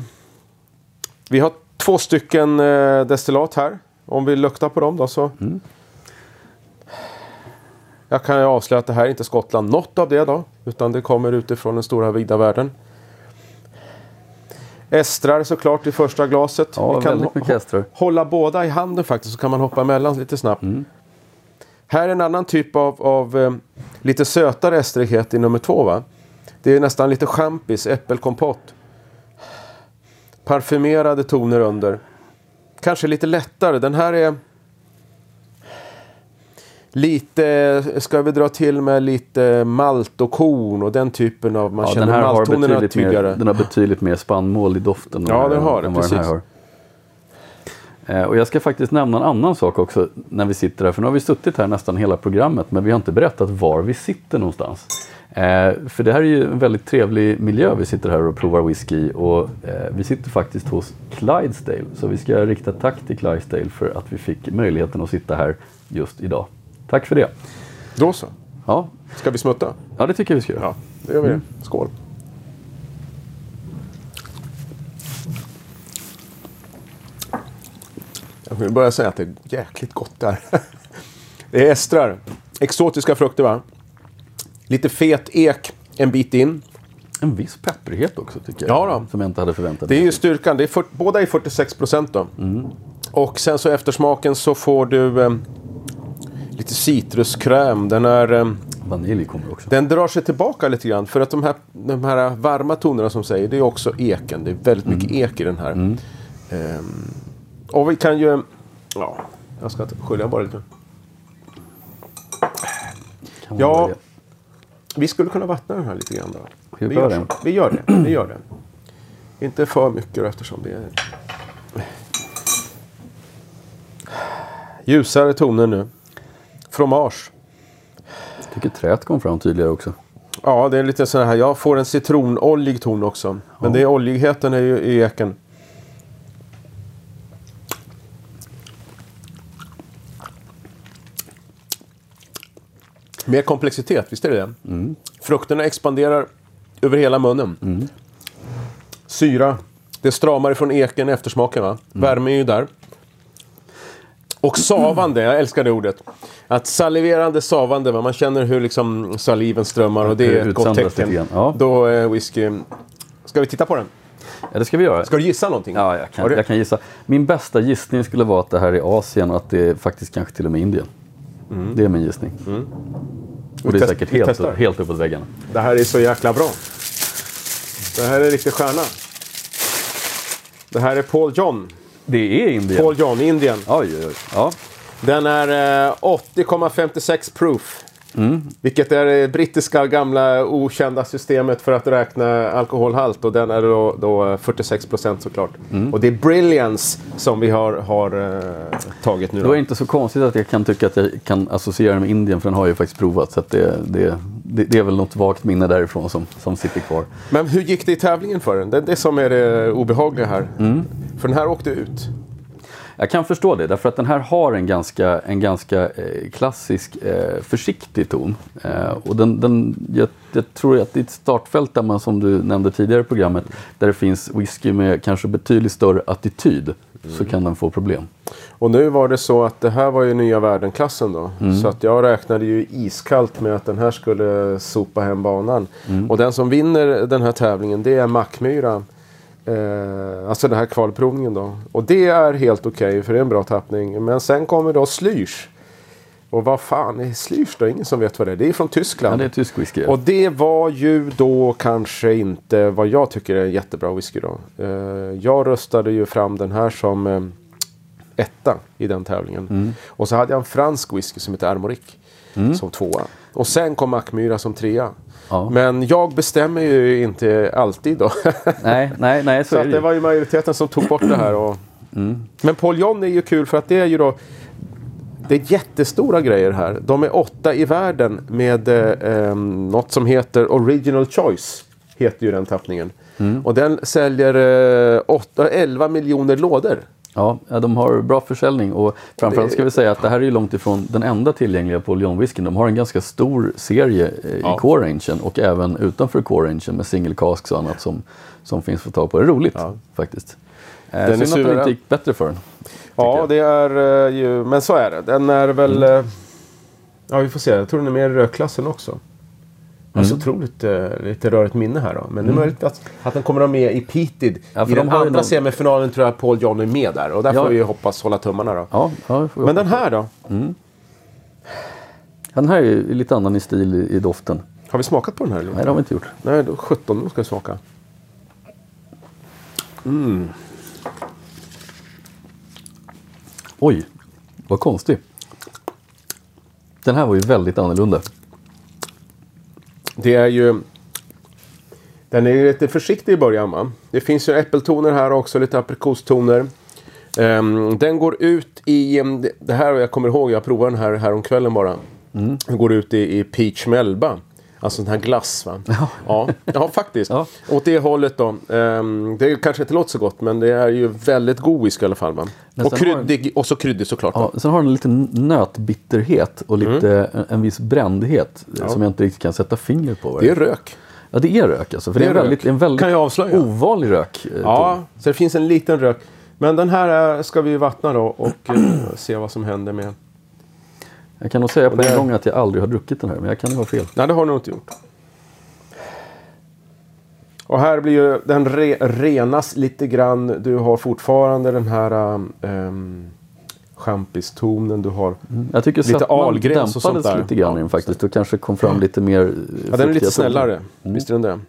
vi har två stycken eh, destillat här. Om vi luktar på dem då så. Jag kan avslöja att det här är inte Skottland något av det då. Utan det kommer utifrån den stora vida världen. Estrar såklart i första glaset. Ja, Vi kan hålla båda i handen faktiskt så kan man hoppa emellan lite snabbt. Här är en annan typ av, av eh, lite sötare estrighet i nummer två. Va? Det är nästan lite champis, äppelkompott. Parfymerade toner under. Kanske lite lättare. Den här är lite, ska vi dra till med lite malt och korn och den typen av, man Ja, känner den här har malttonerna mer, tydligare. den har betydligt mer spannmål i doften. Ja, den har det, än vad den här har. Eh, Och jag ska faktiskt nämna en annan sak också när vi sitter här. För nu har vi suttit här nästan hela programmet men vi har inte berättat var vi sitter någonstans. Eh, för det här är ju en väldigt trevlig miljö vi sitter här och provar whisky och eh, vi sitter faktiskt hos Clydesdale. Så vi ska rikta tack till Clydesdale för att vi fick möjligheten att sitta här just idag. Tack för det. Då så. Ja, Ska vi smutta? ja det tycker jag vi ska göra. Ja, det gör vi det. Skål. Jag vill börja säga att det är jäkligt gott där. Det är estrar. Exotiska frukter va? Lite fet ek en bit in. En viss pepprighet också tycker jag. Ja då. Som jag inte hade förväntat Det är mig. ju styrkan. Det är för, båda är 46 procent då. Mm. Och sen så eftersmaken så får du eh, lite citruskräm. Den är... Eh, Vanilj kommer också. Den drar sig tillbaka lite grann för att de här, de här varma tonerna som säger det är också eken. Det är väldigt mycket ek i den här. Ehm, och vi kan ju... Ja, jag ska skölja bara lite. Ja, vi skulle kunna vattna den här lite grann då. Vi gör det. vi gör det. Vi gör det. Inte för mycket då, eftersom det är... Ljusare toner nu. Fromage. Jag tycker träet kom fram tydligare också. Ja, det är lite så här. Jag får en citronoljig ton också. Men det är oljigheten är ju i eken. Mer komplexitet, visst är det det? Frukterna expanderar över hela munnen. Syra. Det stramar ifrån eken eftersmaken va? Värme är ju där. Och savande, jag älskar det ordet. Att saliverande savande, va? man känner hur liksom saliven strömmar och det är ett gott tecken. ja. Då är whisky... Ska vi titta på den? Ja, det ska vi göra. Ska du gissa någonting? Ja, jag kan, jag kan gissa. Min bästa gissning skulle vara att det här är Asien och att det är faktiskt kanske till och med Indien. Det är min gissning. Och det är Mm. Säkert helt, helt uppåt väggarna. Det här är så jäkla bra. Det här är en riktig stjärna. Det här är Paul John. Det är Indien. Paul John, Indien. Oj, oj, oj. Ja. Den är eh, 80,56 proof. Mm. Vilket är det brittiska gamla okända systemet för att räkna alkoholhalt. Och den är då, då 46 procent såklart. Mm. Och det är Brilliance som vi har, har eh, tagit nu. Då är Då. det inte så konstigt att jag kan tycka att jag kan associera med Indien för den har jag ju faktiskt provat. Så det, det, det, det är väl något vagt minne därifrån som, som sitter kvar. Men hur gick det i tävlingen för den? Det är det som är det obehagliga här. Mm. För den här åkte ut. Jag kan förstå det, därför att den här har en ganska, en ganska eh, klassisk eh, försiktig ton. Eh, och den, den, jag, jag tror att i ett startfält där man, som du nämnde tidigare i programmet, där det finns whisky med kanske betydligt större attityd, så kan den få problem. Och nu var det så att det här var ju nya världenklassen då. Mm. Så att jag räknade ju iskallt med att den här skulle sopa hem banan. Mm. Och den som vinner den här tävlingen det är Mackmyra. Eh, alltså den här kvalprovningen då. Och det är helt okej för det är en bra tappning. Men sen kommer då Slysch. Och vad fan är Slysch då? Ingen som vet vad det är. Det är från Ja, Tyskland. det är tysk whisky. Och det var ju då kanske inte vad jag tycker är en jättebra whisky då. Eh, jag röstade ju fram den här som eh, etta i den tävlingen. Mm. Och så hade jag en fransk whisky som heter Armoric som tvåa. Och sen kom Mackmyra som trea. Ja. Men jag bestämmer ju inte alltid då. Nej, nej, nej, så, så är det det var ju majoriteten som tog bort det här. Och... Mm. Men Paul John är ju kul för att det är ju då det är jättestora grejer här. De är åtta i världen med eh, något som heter Original Choice. Heter ju den tappningen. Mm. Och den säljer eh, 8, 11 miljoner lådor. Ja, de har bra försäljning och framförallt ska vi säga att det här är ju långt ifrån den enda tillgängliga Paul John-whiskyn. De har en ganska stor serie eh, i Ja. core-rangen och även utanför core-rangen med single casks och annat som, som finns att få tag på. Det är roligt Ja. faktiskt. Den Eh, är synd att det inte gick bättre för den. Ja, det är eh, ju... Men så är det. Den är väl... Mm. Ja, vi får se. Jag tror den är mer i rökklassen också. Jag Mm. har så otroligt eh, lite rörigt minne här då. Men det är möjligt att, att den kommer att vara med i Peated. Ja, I de den har andra någon- semifinalen tror jag Paul John är med där. Och där Ja. får vi hoppas hålla tummarna då. Ja, ja, vi Men den här då? Ja, den här är ju lite annan i stil i, i doften. Har vi smakat på den här? Eller? Nej, det har vi inte gjort. Nej, då 17 då ska jag smaka. Oj, vad konstig. Den här var ju väldigt annorlunda. Det är ju... Den är ju lite försiktig i början va? Det finns ju äppeltoner här också, lite aprikostoner. Ehm, den går ut i... det- här, jag kommer ihåg, jag provade den här häromkvällen bara. Den går ut i, i peach melba. Alltså den här glass va? Ja, ja faktiskt. Ja. Åt det hållet då. Ehm, det kanske inte låter så gott men det är ju väldigt god whisky i alla fall va? Och, kryddig, och så kryddig såklart. Ja, va? sen har den lite nötbitterhet och lite en, en viss brändhet som jag inte riktigt kan sätta fingret på. Det är rök. Ja, det är rök alltså. För det, Det är är en väldigt, en väldigt Kan jag avslöja? ovanlig rök. eh. Ja, så det finns en liten rök. Men den här eh, ska vi vattna då och eh, se vad som händer med. Jag kan nog säga på det- en gång att jag aldrig har druckit den här, men jag kan ha fel. Nej, det har du nog inte gjort. Och här blir ju den re renas lite grann. Du har fortfarande den här um, champistonen. Du har... Jag tycker Lite algräs och sånt där. lite grann den faktiskt och kanske kom fram lite mer eh, Ja, den är lite snällare. Visst är den det?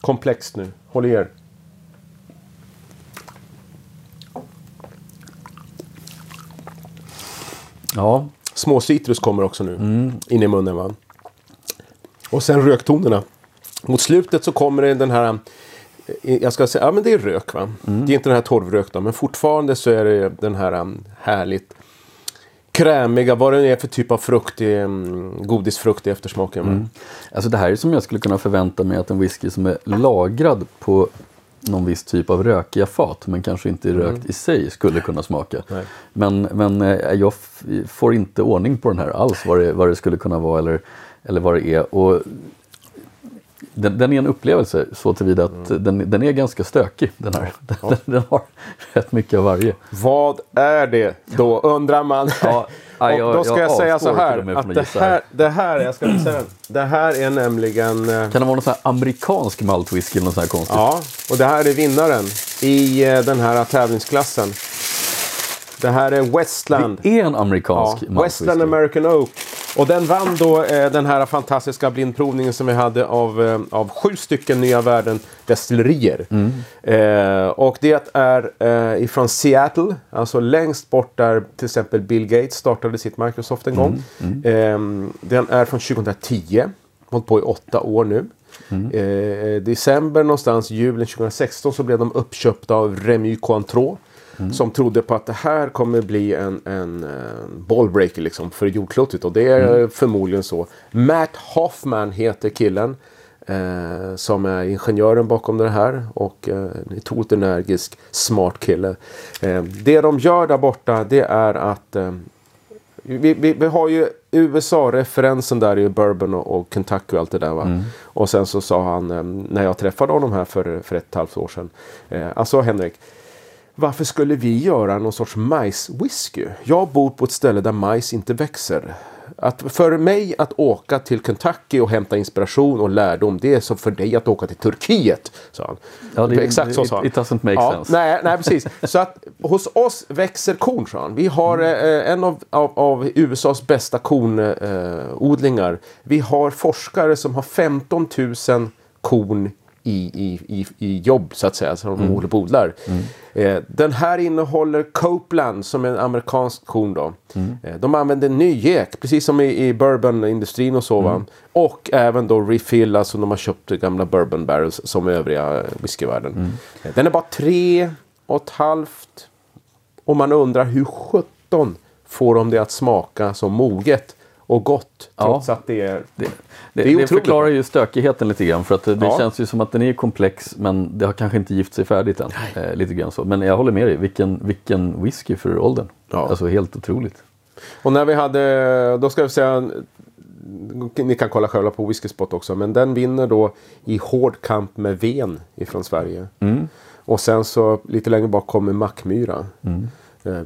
Komplext nu. Håll i er. Ja, Små citrus kommer också nu. Mm. In i munnen va. Och sen röktonerna. Mot slutet så kommer det den här... eh, Jag ska säga, ja men det är rök va. Mm. Det är inte den här torvrök då, men fortfarande så är det den här um, härligt krämiga, vad det är för typ av frukt, um, godisfrukt i eftersmaken. va? alltså det här är som jag skulle kunna förvänta mig att en whisky som är lagrad på någon viss typ av rökiga fat, men kanske inte rökt i sig, skulle kunna smaka. Mm. Nej. Men, men eh, jag får inte ordning på den här alls, vad det, vad det skulle kunna vara eller, eller vad det är. Och den, den är en upplevelse så tillvida att Mm. den, den är ganska stökig den här. Den, den har rätt mycket av varje. Vad är det då undrar man. Ja, ja, jag- och då ska jag, jag säga så här. Att det här, det här, jag ska säga, det här är nämligen... eh, Kan det vara någon sån här amerikansk maltwhisky eller något sånt här konstigt? Ja, och det här är vinnaren i eh, den här tävlingsklassen. Det här är Westland. Det är en amerikansk Ja, maltwhisky. Westland American Oak. Och den vann då eh, den här fantastiska blindprovningen som vi hade av, eh, av sju stycken nya världen destillerier. Mm. Eh, och det är eh, ifrån Seattle, alltså längst bort där till exempel Bill Gates startade sitt Microsoft en gång. Mm, Eh, den är från 2010, hållit på i åtta år nu. Mm. Eh, december någonstans, julen 2016 så blev de uppköpta av Remy Cointreau. Mm. Som trodde på att det här kommer bli en, en, en ballbreaker liksom för jordklotet. Och det är Mm. förmodligen så. Matt Hoffman heter killen. Eh, som är ingenjören bakom det här. Och eh, en otroligt energisk, smart kille. Eh, det de gör där borta det är att eh, vi, vi, vi har ju USA-referensen där i Bourbon och, och Kentucky och allt det där. Va? Och sen så sa han eh, när jag träffade honom här för, för ett halvt år sedan. Eh, alltså Henrik. Varför skulle vi göra någon sorts majswhisky? Jag bor på ett ställe där majs inte växer. Att för mig att åka till Kentucky och hämta inspiration och lärdom det är som för dig att åka till Turkiet. Sa han. Ja, det- Exakt så sa han. it doesn't make ja, sense. Nej, nej, precis. Så att hos oss växer korn, sa han. Vi har eh, en av, av, av USAs bästa kornodlingar. Eh. Vi har forskare som har 15 000 korn i, i, i, i jobb så att säga, som de håller på odlar. Eh, den här innehåller Copeland som är en amerikansk korn då. Eh, de använder nyek, precis som i, i bourbonindustrin och så va. Och även då refill, alltså de har köpt gamla bourbon barrels som övriga eh, whiskyvärlden. Eh, Den är bara tre och ett halvt. Och man undrar hur sjutton får de det att smaka så moget och gott trots att det är... Det, Det det, är det, förklarar ju stökigheten lite grann för att det Ja. känns ju som att den är komplex men det har kanske inte gift sig färdigt än. Eh, lite grann så. Men jag håller med dig, vilken, vilken whisky för åldern. Ja. Alltså helt otroligt. Och när vi hade, då ska jag säga, ni kan kolla själva på Whisky Spot också, men den vinner då i hård kamp med Ven ifrån Sverige. Och sen så lite längre bak kommer Mackmyra. Eh,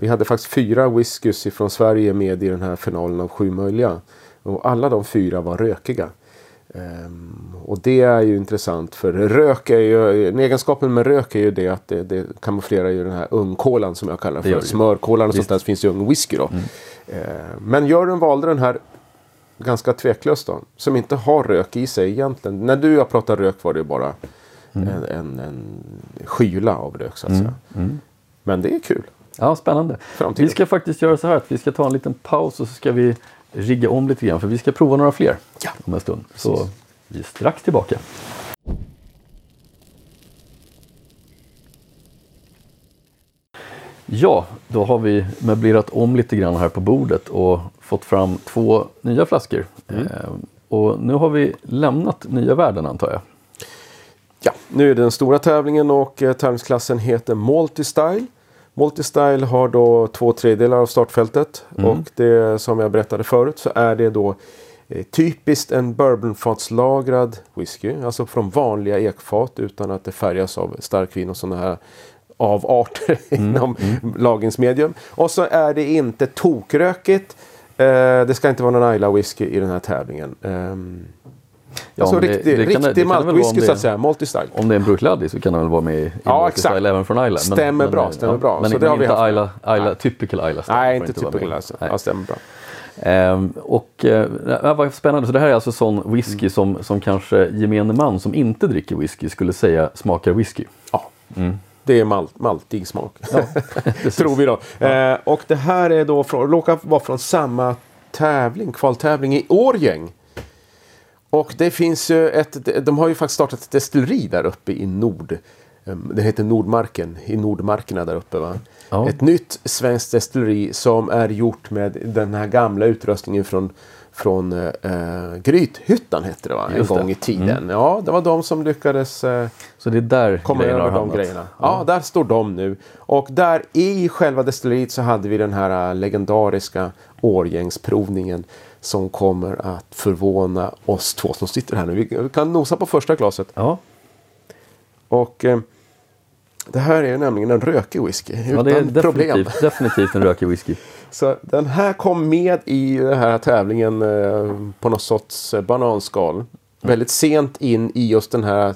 Vi hade faktiskt fyra whiskys ifrån Sverige med i den här finalen av sju möjliga. Och alla de fyra var rökiga. Ehm, och det är ju intressant för rök är ju, en egenskapen med rök är ju det att det, det kamouflerar ju den här ungkolan som jag kallar för. Smörkolan och sånt Visst. där finns ju ung whisky då. Eh, men juryn valde den här ganska tveklöst då. Som inte har rök i sig egentligen. När du och jag pratar rök var det ju bara en, en, en skyla av rök så att säga. Men det är kul. Ja, spännande. Framtiden. Vi ska faktiskt göra så här att vi ska ta en liten paus och så ska vi rigga om lite grann för vi ska prova några fler Ja. om en stund. Så vi är strax tillbaka. Ja, då har vi möblerat om lite grann här på bordet och fått fram två nya flaskor. Mm. Eh, och nu har vi lämnat nya världen antar jag. Ja, nu är det den stora tävlingen och eh, tävlingsklassen heter Multistyle. Multistyle har då två tredjedelar av startfältet. Och det som jag berättade förut så är det då eh, typiskt en bourbonfatslagrad whisky. Alltså från vanliga ekfat utan att det färgas av starkvin och sådana här avarter inom lagringsmedium. Och så är det inte tokrökigt. Eh, det ska inte vara någon Ayla whisky i den här tävlingen. Ehm, Ja, alltså men riktig, det det riktig det maltwhisky så att säga. Multistyle. Om det är en Bruichladdie så kan den väl vara med i, i Ja, exakt. Även från Isla. Stämmer bra, eh, stämmer bra. Men, Så men det har vi inte haft. Isla, typical Style. Nej, inte typical. Nej. Ja, stämmer bra. Ehm, och eh, ja, vad spännande, så det här är alltså sån whisky Mm. som, som kanske gemene man som inte dricker whisky skulle säga smakar whisky. Ja. Det är mal maltig smak. Precis. Tror vi då. Eh, och det här är då från, råkar vara från samma tävling, kvaltävling i Årgäng. Och det finns ju ett, de har ju faktiskt startat ett destilleri där uppe i nord. Eh, Det heter Nordmarken, i Nordmarkerna där uppe. Va? Ja. Ett nytt svenskt destilleri som är gjort med den här gamla utrustningen från från eh, Grythyttan hette det va? En Just det. Mm. gång i tiden. Ja, det var de som lyckades eh, Så det är där komma grejerna har över de hamnat. grejerna. Ja, där står de nu. Och där i själva destilleriet så hade vi den här äh, legendariska årgängsprovningen. Som kommer att förvåna oss två som sitter här nu. Vi kan nosa på första glaset. Ja, Och eh, det här är nämligen en rökig whisky. Utan ja det är problem. definitivt, definitivt en rökig whisky. Så den här kom med i den här tävlingen eh, på något sorts eh, bananskal. Väldigt sent in i just den här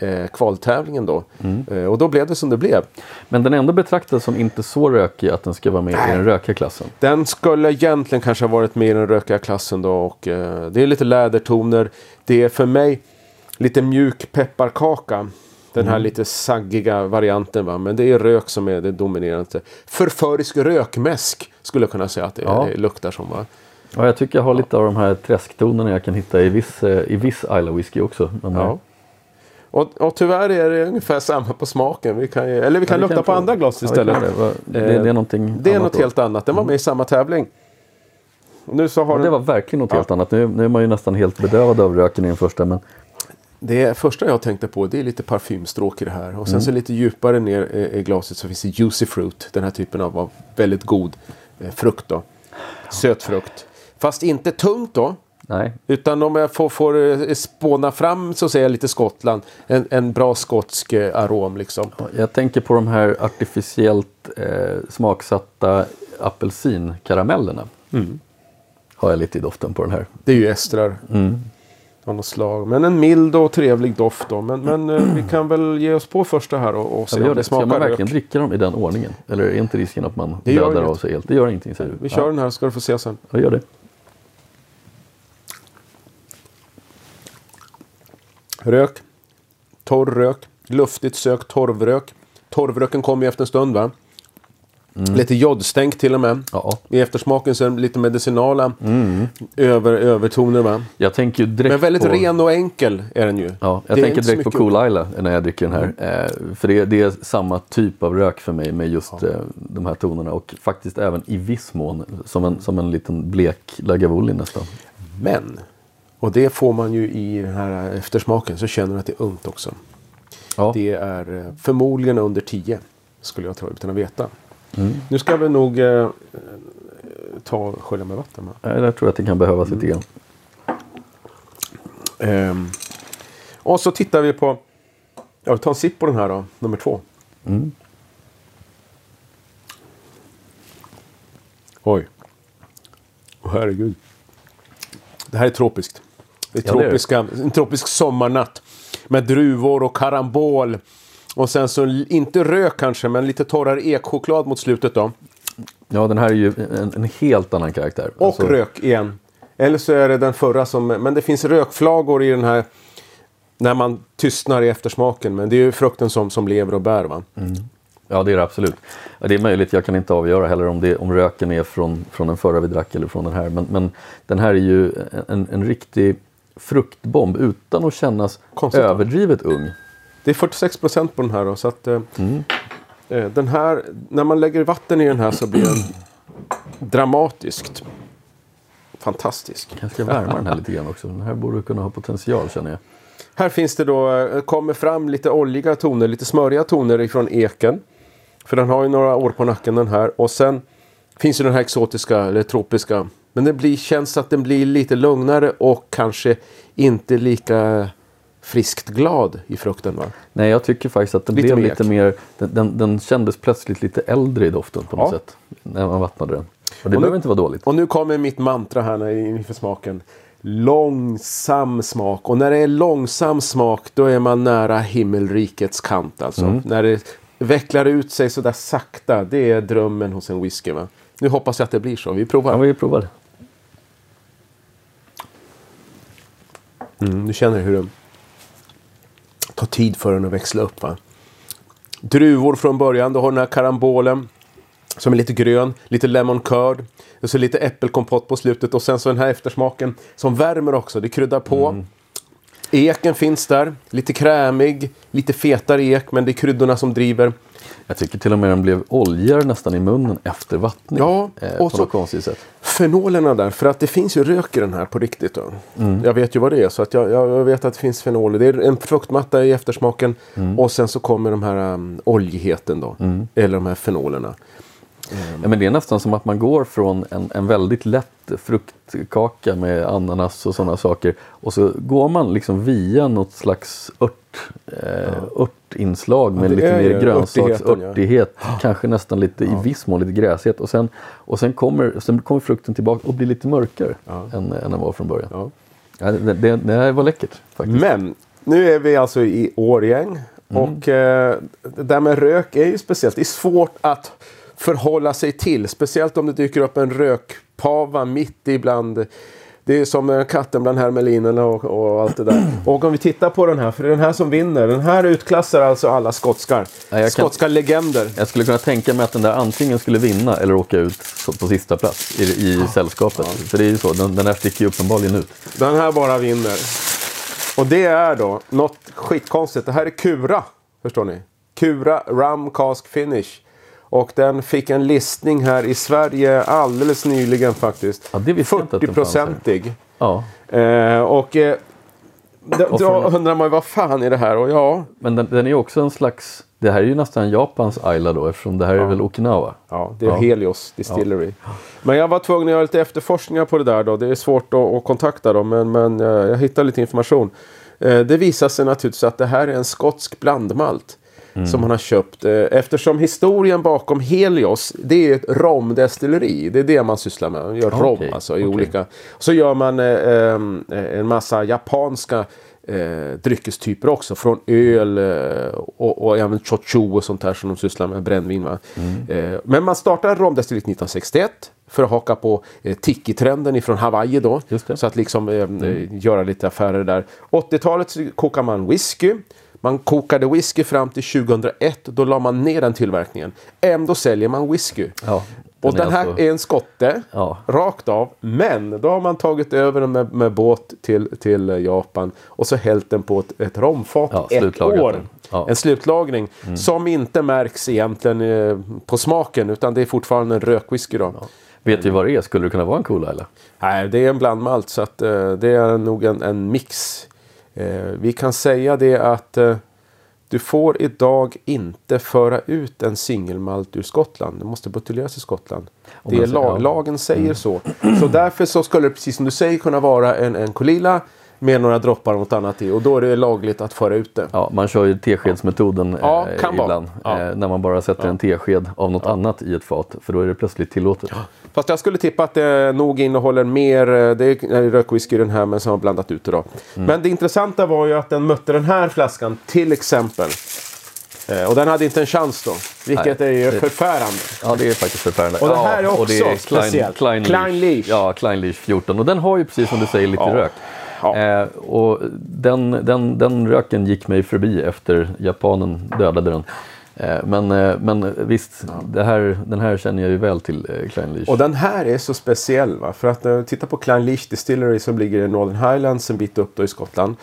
eh, kvaltävlingen då. Eh, och då blev det som det blev. Men den ändå betraktad som inte så rökig att den ska vara med i den rökiga klassen. Den skulle egentligen kanske ha varit med i den rökiga klassen då. Och, eh, det är lite lädertoner. Det är för mig lite mjuk pepparkaka. Den här lite saggiga varianten. Va? Men det är rök som är det dominerande. Förförisk rökmäsk skulle jag kunna säga att det, Ja. luktar som. Va? Ja, jag tycker jag har lite av de här träsktonerna jag kan hitta i viss, eh, i viss Isla whisky också. Men, eh, Ja. Och, och tyvärr är det ungefär samma på smaken. Vi kan, eller vi kan vi lukta kan på andra glas ja, istället. kan det. Det, det är någonting Det är något då. helt annat. Den var med i samma tävling. Och nu så har Ja, det var verkligen något helt annat. Nu, nu är man ju nästan helt bedövad av röken i den första. Men Det första jag tänkte på det är lite parfymstråk i det här. Och sen Mm. så lite djupare ner i, glaset så finns det juicy fruit. Den här typen av, av väldigt god eh, frukt då. Söt frukt. Fast inte tungt då. Nej, Utan om jag får, får eh, spåna fram så säger jag lite Skottland. En, en bra skotsk eh, arom liksom. jag tänker på de här artificiellt eh, smaksatta apelsinkaramellerna. Mm. Har jag lite i doften på den här. Det är ju estrar. Av något slag. Men en mild och trevlig doft då. Men, men eh, vi kan väl ge oss på första här och, och se Ja, om det det. Ska smakar man rök. verkligen dricka dem i den ordningen? Eller är inte risken att man dödar av sig helt? Det gör ingenting säger du? Vi kör ja, den här ska du få se sen. jag gör det. Rök. Torr rök. Luftigt sökt torvrök. Torvröken kommer ju efter en stund va? Lite jodstänk till och med. Ja. I eftersmaken så är det lite medicinala över, övertoner va? Jag tänker direkt Men väldigt på... ren och enkel är den ju. Ja, jag Det tänker direkt på Cool. Isla när jag dricker den här. Eh, för det, det är samma typ av rök för mig med just eh, de här tonerna och faktiskt även i viss mån som en, som en liten blek Lagavulin nästan. Men, och det får man ju i den här eftersmaken, så känner du att det är ungt också. Ja, Det är eh, förmodligen under 10 skulle jag tro utan att veta. Mm. Nu ska vi nog eh, ta och skölja med vatten. va? eh, där tror jag att det kan behövas Mm. lite grann. Ehm, och så tittar vi på, ja vi tar en sipp på den här då, nummer två. Mm. Oj. Åh herregud. Det här är tropiskt. Det Ja, det. tropiska, en tropisk sommarnatt. Med druvor och karambol. Och sen så inte rök kanske, men lite torrare ekchoklad mot slutet då. Ja, den här är ju en, en helt annan karaktär. Och Alltså, rök igen. Eller så är det den förra som... Men det finns rökflagor i den här... När man tystnar i eftersmaken. Men det är ju frukten som, som lever och bär va? Ja, det är det absolut. Det är möjligt, jag kan inte avgöra heller om, det, om röken är från, från den förra vi drack eller från den här. Men, men den här är ju en, en riktig fruktbomb utan att kännas Konstigt, överdrivet ung. Det är 46 procent på den här då. Så att, eh, Mm. eh, den här, när man lägger vatten i den här så blir den dramatiskt fantastisk. Jag ska värma den här lite grann också. Den här borde kunna ha potential känner jag. Här finns det då, eh, kommer fram lite oljiga toner, lite smöriga toner ifrån eken. För den har ju några år på nacken den här. Och sen finns ju den här exotiska eller tropiska. Men det blir, känns att den blir lite lugnare och kanske inte lika friskt glad i frukten va? Nej, jag tycker faktiskt att den Lite blev lite ek. mer... Den, den, den kändes plötsligt lite äldre i doften på något Ja. sätt. När man vattnade den. Och det nu- behöver inte vara dåligt. Och nu kommer mitt mantra här inför smaken. Långsam smak. Och när det är långsam smak då är man nära himmelrikets kant. Alltså. När det vecklar ut sig sådär sakta. Det är drömmen hos en whisky. Va? Nu hoppas jag att det blir så. Vi provar. Ja, vi provar. Mm, du känner hur det tar tid för den att växla upp. Va? Druvor från början. Du har den här karambolen. Som är lite grön. Lite lemon curd. Och så lite äppelkompott på slutet. Och sen så den här eftersmaken. Som värmer också. Det kryddar på. Mm. Eken finns där. Lite krämig. Lite fetare ek. Men det är kryddorna som driver. Jag tycker till och med den blev oljigare nästan i munnen efter vattning. Ja, eh, och så- konstigt sätt. Fenolerna där, för att det finns ju rök i den här på riktigt. Då. Mm. Jag vet ju vad det är, så att jag, jag vet att det finns fenoler. Det är en fruktmatta i eftersmaken Mm. och sen så kommer de här um, oljigheten då. Eller de här fenolerna. Ja, men det är nästan som att man går från en, en väldigt lätt fruktkaka med ananas och sådana saker och så går man liksom via något slags ört, eh, örtinslag med det lite mer grönsaksörtighet, kanske nästan lite i viss mån lite gräsighet och sen, och sen, kommer, sen kommer frukten tillbaka och blir lite mörkare än, än den var från början. Ja. Ja, det, det, det här var läckert faktiskt. Men nu är vi alltså i Årgäng. Och eh, det där med rök är ju speciellt. Det är svårt att förhålla sig till. Speciellt om det dyker upp en rökpava mitt ibland. Det är som katten bland hermelinerna och, och allt det där. Och om vi tittar på den här, för det är den här som vinner. Den här utklassar alltså alla skotskar. Ja, jag kan- Skotska legender. Jag skulle kunna tänka mig att den där antingen skulle vinna eller åka ut på, sista plats i, i sällskapet. För det är ju så, den, den här sticker ju uppenbarligen ut. Den här bara vinner. Och det är då något skitkonstigt. Det här är Kura. Förstår ni? Kura Rum Cask Finish. Och den fick en listning här i Sverige alldeles nyligen faktiskt. Ja, det visste jag inte att den fanns här. 40-procentig. Ja, Eh, och eh, då, Och då undrar man ju vad fan är det här? Och ja, men den, den är ju också en slags... Det här är ju nästan Japans Ayla då eftersom det här är väl Okinawa. ja det är Ja. Helios Distillery. Men jag var tvungen att göra lite efterforskningar på det där då. Det är svårt att, att kontakta dem men, men eh, jag hittade lite information. Eh, det visar sig naturligtvis att det här är en skotsk blandmalt. Mm. Som han har köpt. Eh, eftersom historien bakom Helios det är ett romdestilleri. Det är det man sysslar med. Man gör rom Okej, alltså i okej. olika. Så gör man eh, eh, en massa japanska eh, dryckestyper också. Från öl eh, och, och även chochu och sånt här som de sysslar med. Brännvin. Mm. Eh, men man startade romdestilleriet 1961. För att haka på eh, tiki-trenden ifrån Hawaii då. Så att liksom eh, eh, göra lite affärer där. 80-talet så kokar man whisky. Man kokade whisky fram till 2001. Då la man ner den tillverkningen. Ändå säljer man whisky. Ja, Och den här alltså- är en skotte. Ja. Rakt av. Men då har man tagit över den med, med båt till, till eh, Japan. Och så hällt den på ett, ett romfat Ja, ett år. Ja. Mm. En slutlagring. Som inte märks egentligen eh, på smaken. Utan det är fortfarande en rökwhisky då. Vet du vad det är? Skulle det kunna vara en Cool Ayla? Nej, det är en blandmalt så att eh, det är nog en, en mix. Eh, vi kan säga det att eh, du får idag inte föra ut en singelmalt ur Skottland. Det måste buteljeras i Skottland. Det är lag. Mm. lagen säger så. Så därför så skulle det precis som du säger kunna vara en, en Kolila med några droppar och något annat i. Och då är det lagligt att föra ut det. Ja, man kör ju teskedsmetoden Ja, eh, vara. ibland. Ja. Eh, när man bara sätter en tesked av något annat i ett fat. För då är det plötsligt tillåtet. Fast jag skulle tippa att det nog innehåller mer, eh, det är rökwhisky i den här men som har blandat ut det då. Mm. Men det intressanta var ju att den mötte den här flaskan till exempel. Eh, Och den hade inte en chans då. Vilket Nej, är ju det- förfärande. Ja, det är faktiskt förfärande. Och det här är ja, och det också är Klein, speciellt. Klein, Klein Leash. Ja, Klein Leash 14. Och den har ju precis som du säger lite Ja. rök. Ja. Eh, och den, den, den röken gick mig förbi efter japanen dödade den. Eh, men, eh, men visst, det här, den här känner jag ju väl till, eh, Klein Leash. Och den här är så speciell. Va? För att titta på Klein Leash Distillery som ligger i Northern Highlands en bit upp då i Skottland.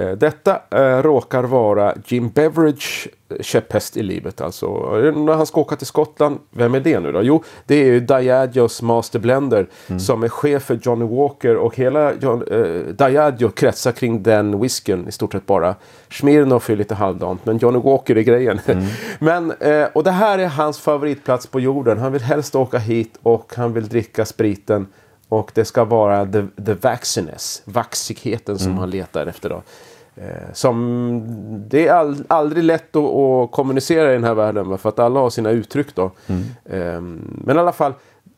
Eh, detta eh, råkar vara Jim Beveridge käpphäst i livet. Alltså. Eh, När han ska åka till Skottland, vem är det nu då? Jo, det är ju Diageos Master Blender som är chef för Johnny Walker och hela John, eh, Diageo kretsar kring den whiskyn i stort sett bara. Smirnoff är lite halvdant men Johnny Walker är grejen. men, eh, och det här är hans favoritplats på jorden. Han vill helst åka hit och han vill dricka spriten och det ska vara the, the vaxiness, vaxigheten som han letar efter. Då. Eh, som, det är all, aldrig lätt att, att kommunicera i den här världen för att alla har sina uttryck. Då. Eh, men i alla fall,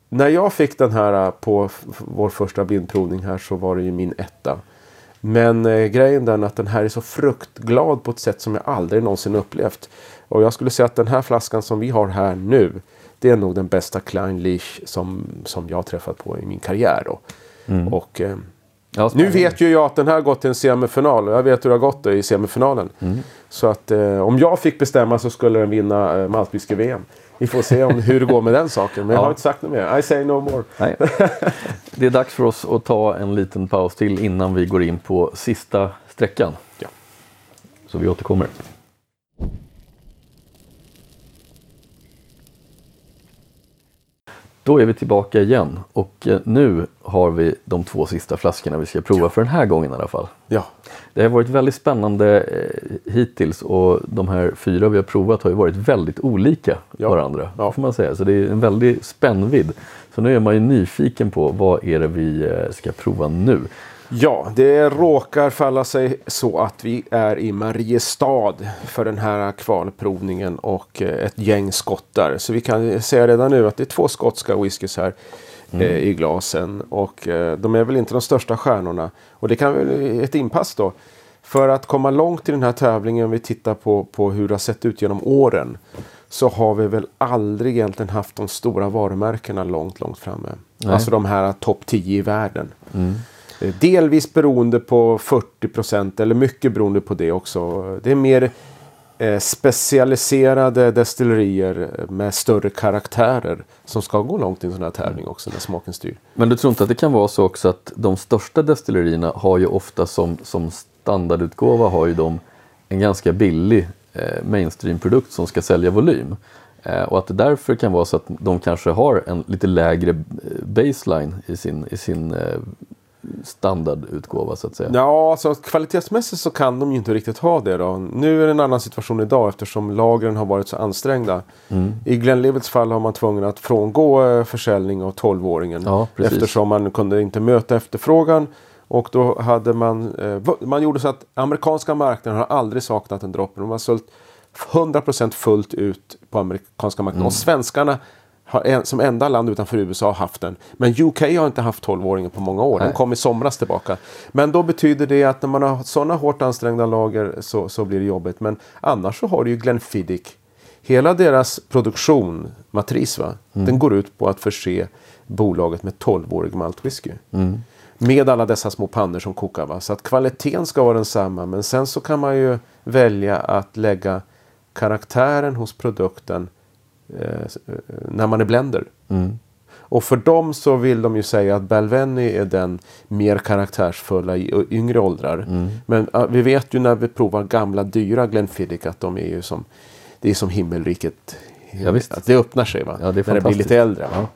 när jag fick den här eh, på vår första blindprovning här så var det ju min etta. Men eh, grejen den att den här är så fruktglad på ett sätt som jag aldrig någonsin upplevt. Och jag skulle säga att den här flaskan som vi har här nu. Det är nog den bästa Klein Leash som, som jag träffat på i min karriär. Då. Och, eh, Ja, nu vet ju jag att den här har gått till en semifinal och jag vet hur det har gått i semifinalen. Så att eh, om jag fick bestämma så skulle den vinna eh, Maltwhisky-VM. Vi får se om, hur det går med den saken. Men jag Ja. har inte sagt något mer. I say no more. Nej. Det är dags för oss att ta en liten paus till innan vi går in på sista sträckan. Ja. Så vi återkommer. Då är vi tillbaka igen och eh, nu har vi de två sista flaskorna vi ska prova för den här gången i alla fall. Ja. Det har varit väldigt spännande eh, hittills och de här fyra vi har provat har ju varit väldigt olika Ja. varandra. Ja. Får man säga. Så det är en väldig spännvidd. Så nu är man ju nyfiken på vad är det vi eh, ska prova nu. Ja, det råkar falla sig så att vi är i Mariestad för den här kvalprovningen och eh, ett gäng skottar. Så vi kan säga redan nu att det är två skotska whiskys här eh, i glasen. Och eh, de är väl inte de största stjärnorna. Och det kan väl ett inpass då. För att komma långt i den här tävlingen, om vi tittar på, på hur det har sett ut genom åren. Så har vi väl aldrig egentligen haft de stora varumärkena långt, långt framme. Nej. Alltså de här topp 10 i världen. Eh, Delvis beroende på 40 procent eller mycket beroende på det också. Det är mer eh, specialiserade destillerier med större karaktärer som ska gå långt i en sån här tävling också när smaken styr. Men du tror inte att det kan vara så också att de största destillerierna har ju ofta som, som standardutgåva har ju de en ganska billig eh, mainstream-produkt som ska sälja volym. Eh, och att det därför kan vara så att de kanske har en lite lägre eh, baseline i sin, i sin eh, standardutgåva så att säga. Ja, alltså kvalitetsmässigt så kan de ju inte riktigt ha det då. Nu är det en annan situation idag eftersom lagren har varit så ansträngda. Mm. I Glenlivets fall har man tvungen att frångå eh, försäljning av 12-åringen. Ja, eftersom man kunde inte möta efterfrågan. Och då hade man, eh, man gjorde så att amerikanska marknaden har aldrig saknat en droppe. De har sålt 100% fullt ut på amerikanska marknaden. Och svenskarna har en, som enda land utanför USA haft den. Men UK har inte haft 12-åringen på många år. Den Nej. kom i somras tillbaka. Men då betyder det att när man har sådana hårt ansträngda lager så, så blir det jobbigt. Men annars så har du ju Glenfiddich. Hela deras produktion, matris va, den går ut på att förse bolaget med 12-årig maltwhisky. Med alla dessa små pannor som kokar. Va? Så att kvaliteten ska vara densamma. Men sen så kan man ju välja att lägga karaktären hos produkten eh, eh, när man är blender. Och för dem så vill de ju säga att Balvenie är den mer karaktärsfulla i yngre åldrar. Men äh, vi vet ju när vi provar gamla dyra Glenfiddich att de är ju som, det är som himmelriket. Ja, visst. Att det öppnar sig va? Ja, det är när det blir lite äldre. Ja.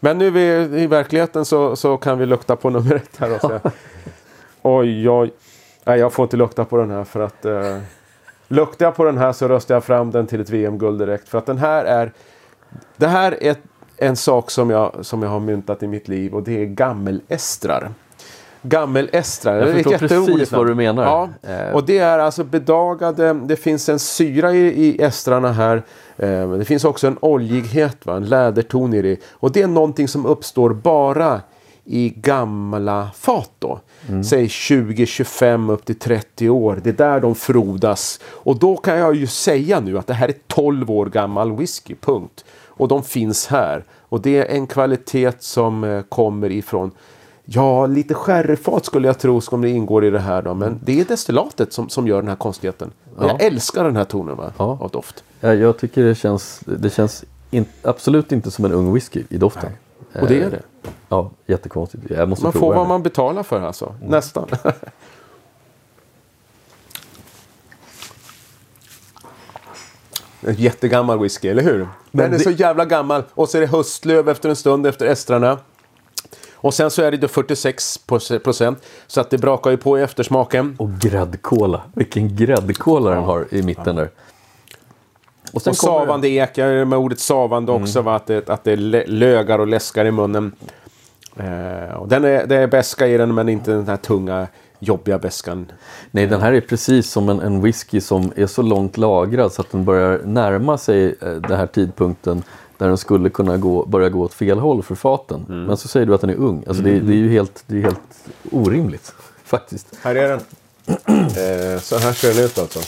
Men nu vi, i verkligheten så, så kan vi lukta på nummer ett här och säga. oj, oj. Nej, jag får inte lukta på den här för att eh, luktar jag på den här så röstar jag fram den till ett VM-guld direkt. För att den här är det här är en sak som jag, som jag har myntat i mitt liv och det är gammelestrar. Gammelestrar. Jag det är ett förstår precis vad du menar. Ja, Eh. och det är alltså bedagade. Det finns en syra i, i estrarna här. Eh, det finns också en oljighet, va? en läderton i det. Och det är någonting som uppstår bara i gamla fat då. Säg 20-25 upp till 30 år. Det är där de frodas. Och då kan jag ju säga nu att det här är 12 år gammal whisky, punkt. Och de finns här. Och det är en kvalitet som eh, kommer ifrån Ja, lite sherryfat skulle jag tro som det ingår i det här då. Men det är destillatet som, som gör den här konstigheten. Ja. Jag älskar den här tonen va? Ja. av doft. Ja, jag tycker det känns, det känns in, absolut inte som en ung whisky i doften. Och det är Eh, det. Ja, jättekonstigt. Jag måste Man får vad den. man betalar för alltså. Nästan. En jättegammal whisky, eller hur? Den är det- så jävla gammal. Och så är det höstlöv efter en stund efter estrarna. Och sen så är det då 46 procent. Så att det brakar ju på i eftersmaken. Och gräddkola. Vilken gräddkola den har i mitten där. Och Och savande ek, jag är med ordet savande också, va? Att, det, att det lö- lögar och läskar i munnen. Eh, och den är, det är beska i den, men inte den här tunga, jobbiga beskan. Nej, den här är precis som en, en whisky som är så långt lagrad så att den börjar närma sig eh, den här tidpunkten där den skulle kunna gå, börja gå åt fel håll för faten. Mm. Men så säger du att den är ung. Alltså det, det är ju helt, det är helt orimligt faktiskt. Här är den. Eh, så här ser den ut alltså.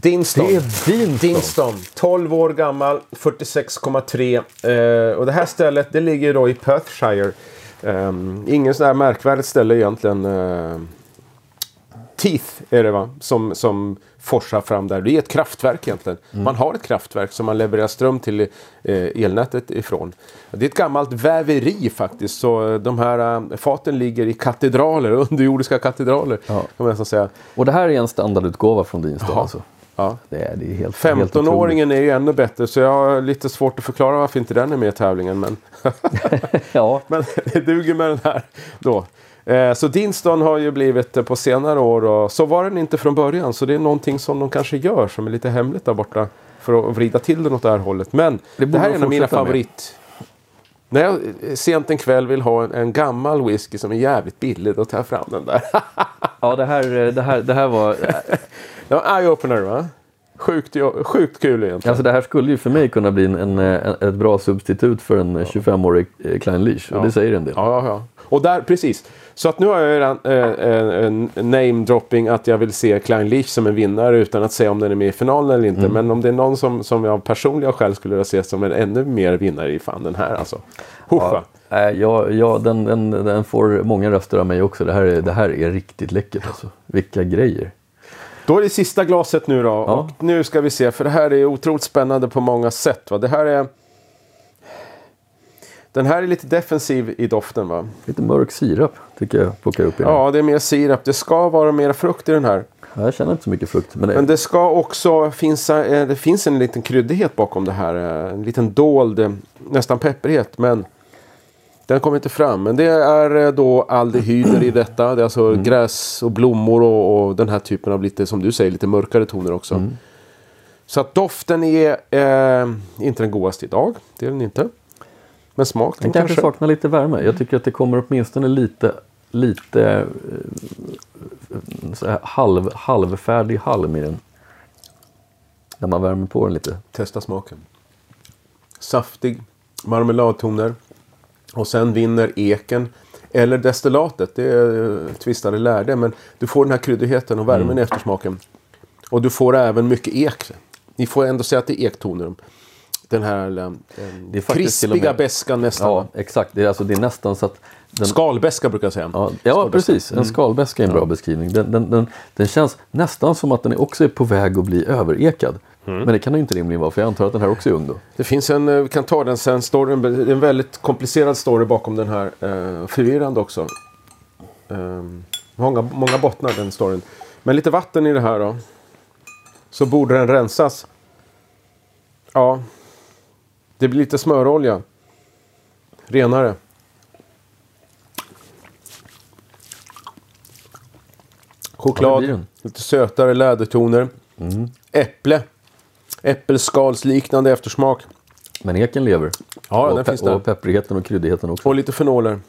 Dinston. Det är Dinston. Dinston. 12 år gammal, 46,3. Eh, och det här stället det ligger då i Perthshire. Um, ingen sån här märkvärdigt ställe egentligen. Eh, Teeth är det va? Som, som forsar fram där. Det är ett kraftverk egentligen. Man har ett kraftverk som man levererar ström till eh, elnätet ifrån. Det är ett gammalt väveri faktiskt. Så eh, de här eh, faten ligger i katedraler, underjordiska katedraler. Ja. Kan man säga. Och det här är en standardutgåva från Dinston Ja. alltså. Ja. Det är, det är helt, helt 15-åringen är ju ännu bättre så jag har lite svårt att förklara varför inte den är med i tävlingen. Men. Ja, men det duger med den här då. Eh, så Dinston har ju blivit eh, på senare år och så var den inte från början. Så det är någonting som de kanske gör som är lite hemligt där borta. För att vrida till den åt det här hållet. Men Det det, här är en av mina fortsätta med. favorit. När jag eh, sent en kväll vill ha en, en gammal whisky som är jävligt billig, då tar jag fram den där. ja det, här, det, här, det här var... En eye-opener va? Sjukt, sjukt kul egentligen. Alltså det här skulle ju för mig kunna bli en, en, en, ett bra substitut för en 25-årig eh, Klein Leash. Och Ja. det säger en del. Ja, ja, ja. Och där, precis. Så att nu har jag redan eh, en name-dropping att jag vill se Klein Leach som en vinnare utan att säga om den är med i finalen eller inte. Men om det är någon som, som jag av personliga skäl skulle vilja se som en ännu mer vinnare i fan den här alltså. Huffa. Ja, ja, ja den, den, den får många röster av mig också. Det här är, det här är riktigt läckert alltså. Vilka grejer. Då är det sista glaset nu då. Och nu ska vi se, för det här är otroligt spännande på många sätt. Va? Det här är... Den här är lite defensiv i doften va? Lite mörk sirap tycker jag plockar upp i den. Ja, det är mer sirap. Det ska vara mer frukt i den här. Ja, Jag känner inte så mycket frukt. Men det, Men det ska också finnas, eh, det finns en liten kryddighet bakom det här. eh, En liten dold, eh, nästan pepprighet. Men den kommer inte fram. Men det är eh, då aldehyder i detta. Det är alltså gräs och blommor och, och den här typen av lite, som du säger, lite mörkare toner också. Så att doften är eh, inte den godaste idag. Det är den inte. Men smaken den kanske kanske. saknar lite värme. Jag tycker att det kommer åtminstone lite, lite eh, halv, halvfärdig halm i den. När man värmer på den lite. Testa smaken. Saftig, marmeladtoner. Och sen vinner eken. Eller destillatet, det är eh, tvistade lärde. Men du får den här kryddigheten och värmen i eftersmaken. Och du får även mycket ek. Ni får ändå säga att det är ektoner. Den här eh, Det och krispiga beskan nästan. Ja, exakt. Det är, alltså, det är nästan så att... Den, Skalbeska brukar jag säga. Ja, ja precis. En skalbäska är en bra beskrivning. Den, den, den, den känns nästan som att den är också är på väg att bli överekad. Men det kan ju inte rimligen vara för jag antar att den här också är ung då. Det finns en, eh, vi kan ta den sen, storyn, det en väldigt komplicerad story bakom den här. Eh, förvirrande också. Eh, många, många bottnar den storyn. Men lite vatten i det här då. Så borde den rensas. Ja. Det blir lite smörolja. Renare. Choklad, det lite sötare lädertoner. Äpple. Äppelskalsliknande eftersmak. Men eken lever. Ja, och, den finns där. och pepprigheten och kryddigheten också. Och lite fenoler.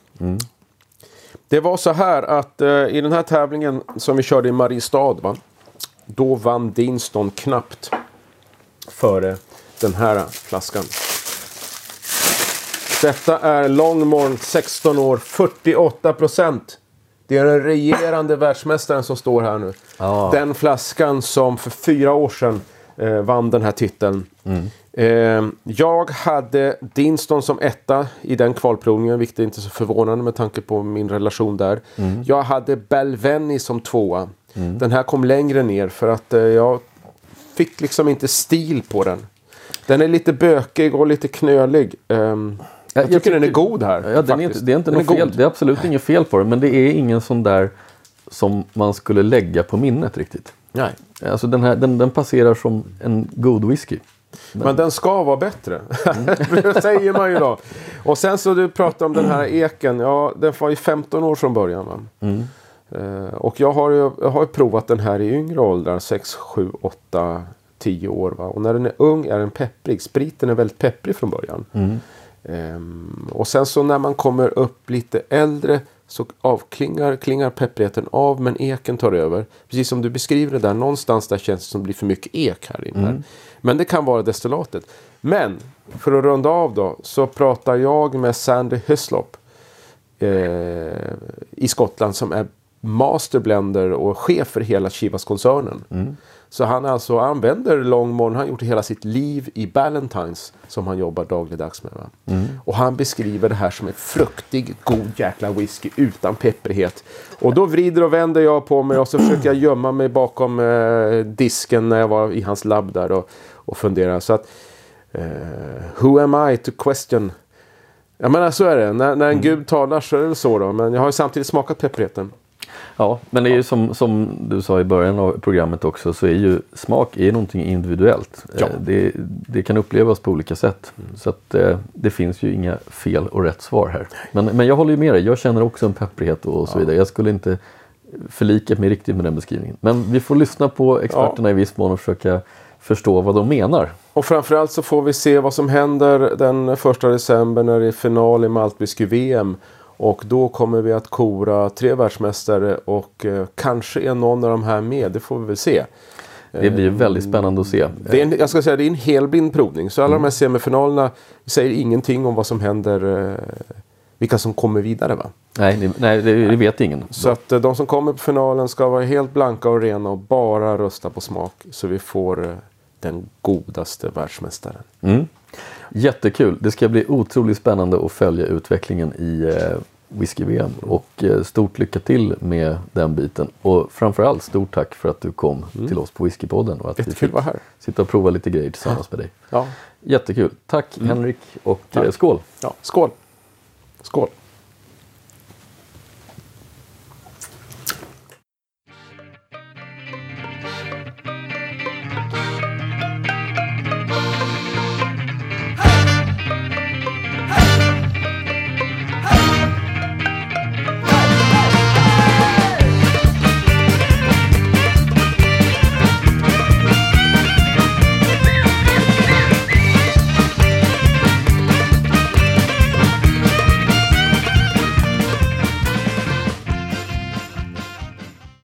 Det var så här att eh, i den här tävlingen som vi körde i Mariestad. Va? Då vann Dinston knappt före den här flaskan. Detta är Longmorn 16 år 48 procent. Det är den regerande världsmästaren som står här nu. Ja. Den flaskan som för fyra år sedan eh, vann den här titeln. Eh, jag hade Dinston som etta i den kvalprovningen, vilket är inte så förvånande med tanke på min relation där. Jag hade Belveni som tvåa. Den här kom längre ner för att eh, jag fick liksom inte stil på den. Den är lite bökig och lite knölig. Ehm, jag, jag tycker den är god här. Ja, den är inte, det är inte Den något fel. god. Det är absolut inget fel på den. Men det är ingen sån där som man skulle lägga på minnet riktigt. Nej. Alltså den, här, den, den passerar som en god whisky. Men den ska vara bättre. det säger man ju då. Och sen så du pratade om den här eken. Ja, den var ju 15 år från början. Va? Eh, och jag har, ju, jag har ju provat den här i yngre åldrar. 6, 7, 8, 10 år. Va? Och när den är ung är den pepprig. Spriten är väldigt pepprig från början. Ehm, och sen så när man kommer upp lite äldre så avklingar klingar pepprigheten av men eken tar över. Precis som du beskriver det där. Någonstans där känns det som det blir för mycket ek här inne. Här. Men det kan vara destillatet. Men för att runda av då så pratar jag med Sandy Hyslop eh, i Skottland som är masterblender och chef för hela Chivas-koncernen. Så han alltså använder Longmorn, han har gjort det hela sitt liv i Ballantines som han jobbar dagligdags med. Va? Och han beskriver det här som en fruktig, god jäkla whisky utan pepprighet. Och då vrider och vänder jag på mig och så försöker jag gömma mig bakom eh, disken när jag var i hans labb där och, och fundera. Så att, eh, who am I to question jag menar så är det. När, när en gud talar så är det väl så då. Men jag har ju samtidigt smakat pepprigheten. Ja, men det är ju som, som du sa i början av programmet också så är ju smak är någonting individuellt. Ja. Eh, Det, det kan upplevas på olika sätt. Så att eh, det finns ju inga fel och rätt svar här. Men, men jag håller ju med dig, jag känner också en pepprighet och så vidare. Jag skulle inte förlika mig riktigt med den beskrivningen. Men vi får lyssna på experterna i viss mån och försöka förstå vad de menar. Och framförallt så får vi se vad som händer den första december när det är final i Maltwhisky-VM. Och då kommer vi att kora tre världsmästare och eh, kanske är någon av de här med. Det får vi väl se. Det blir väldigt spännande att se. Det är en, jag ska säga det är en helblind provning. Så alla de här semifinalerna säger ingenting om vad som händer. Eh, vilka som kommer vidare va. Nej, det, nej det, vet ingen. Så att eh, de som kommer på finalen ska vara helt blanka och rena och bara rösta på smak. Så vi får eh, den godaste världsmästaren. Mm. Jättekul. Det ska bli otroligt spännande att följa utvecklingen i eh, whisky-VM. Och eh, stort lycka till med den biten. Och framförallt stort tack för att du kom till oss på Whiskypodden. Och att vi Mm. Jättekul fick att vara här. sitta och prova lite grejer tillsammans med dig. Ja, Jättekul. Tack Henrik och Tack. eh, skål! ja. skål! Skål!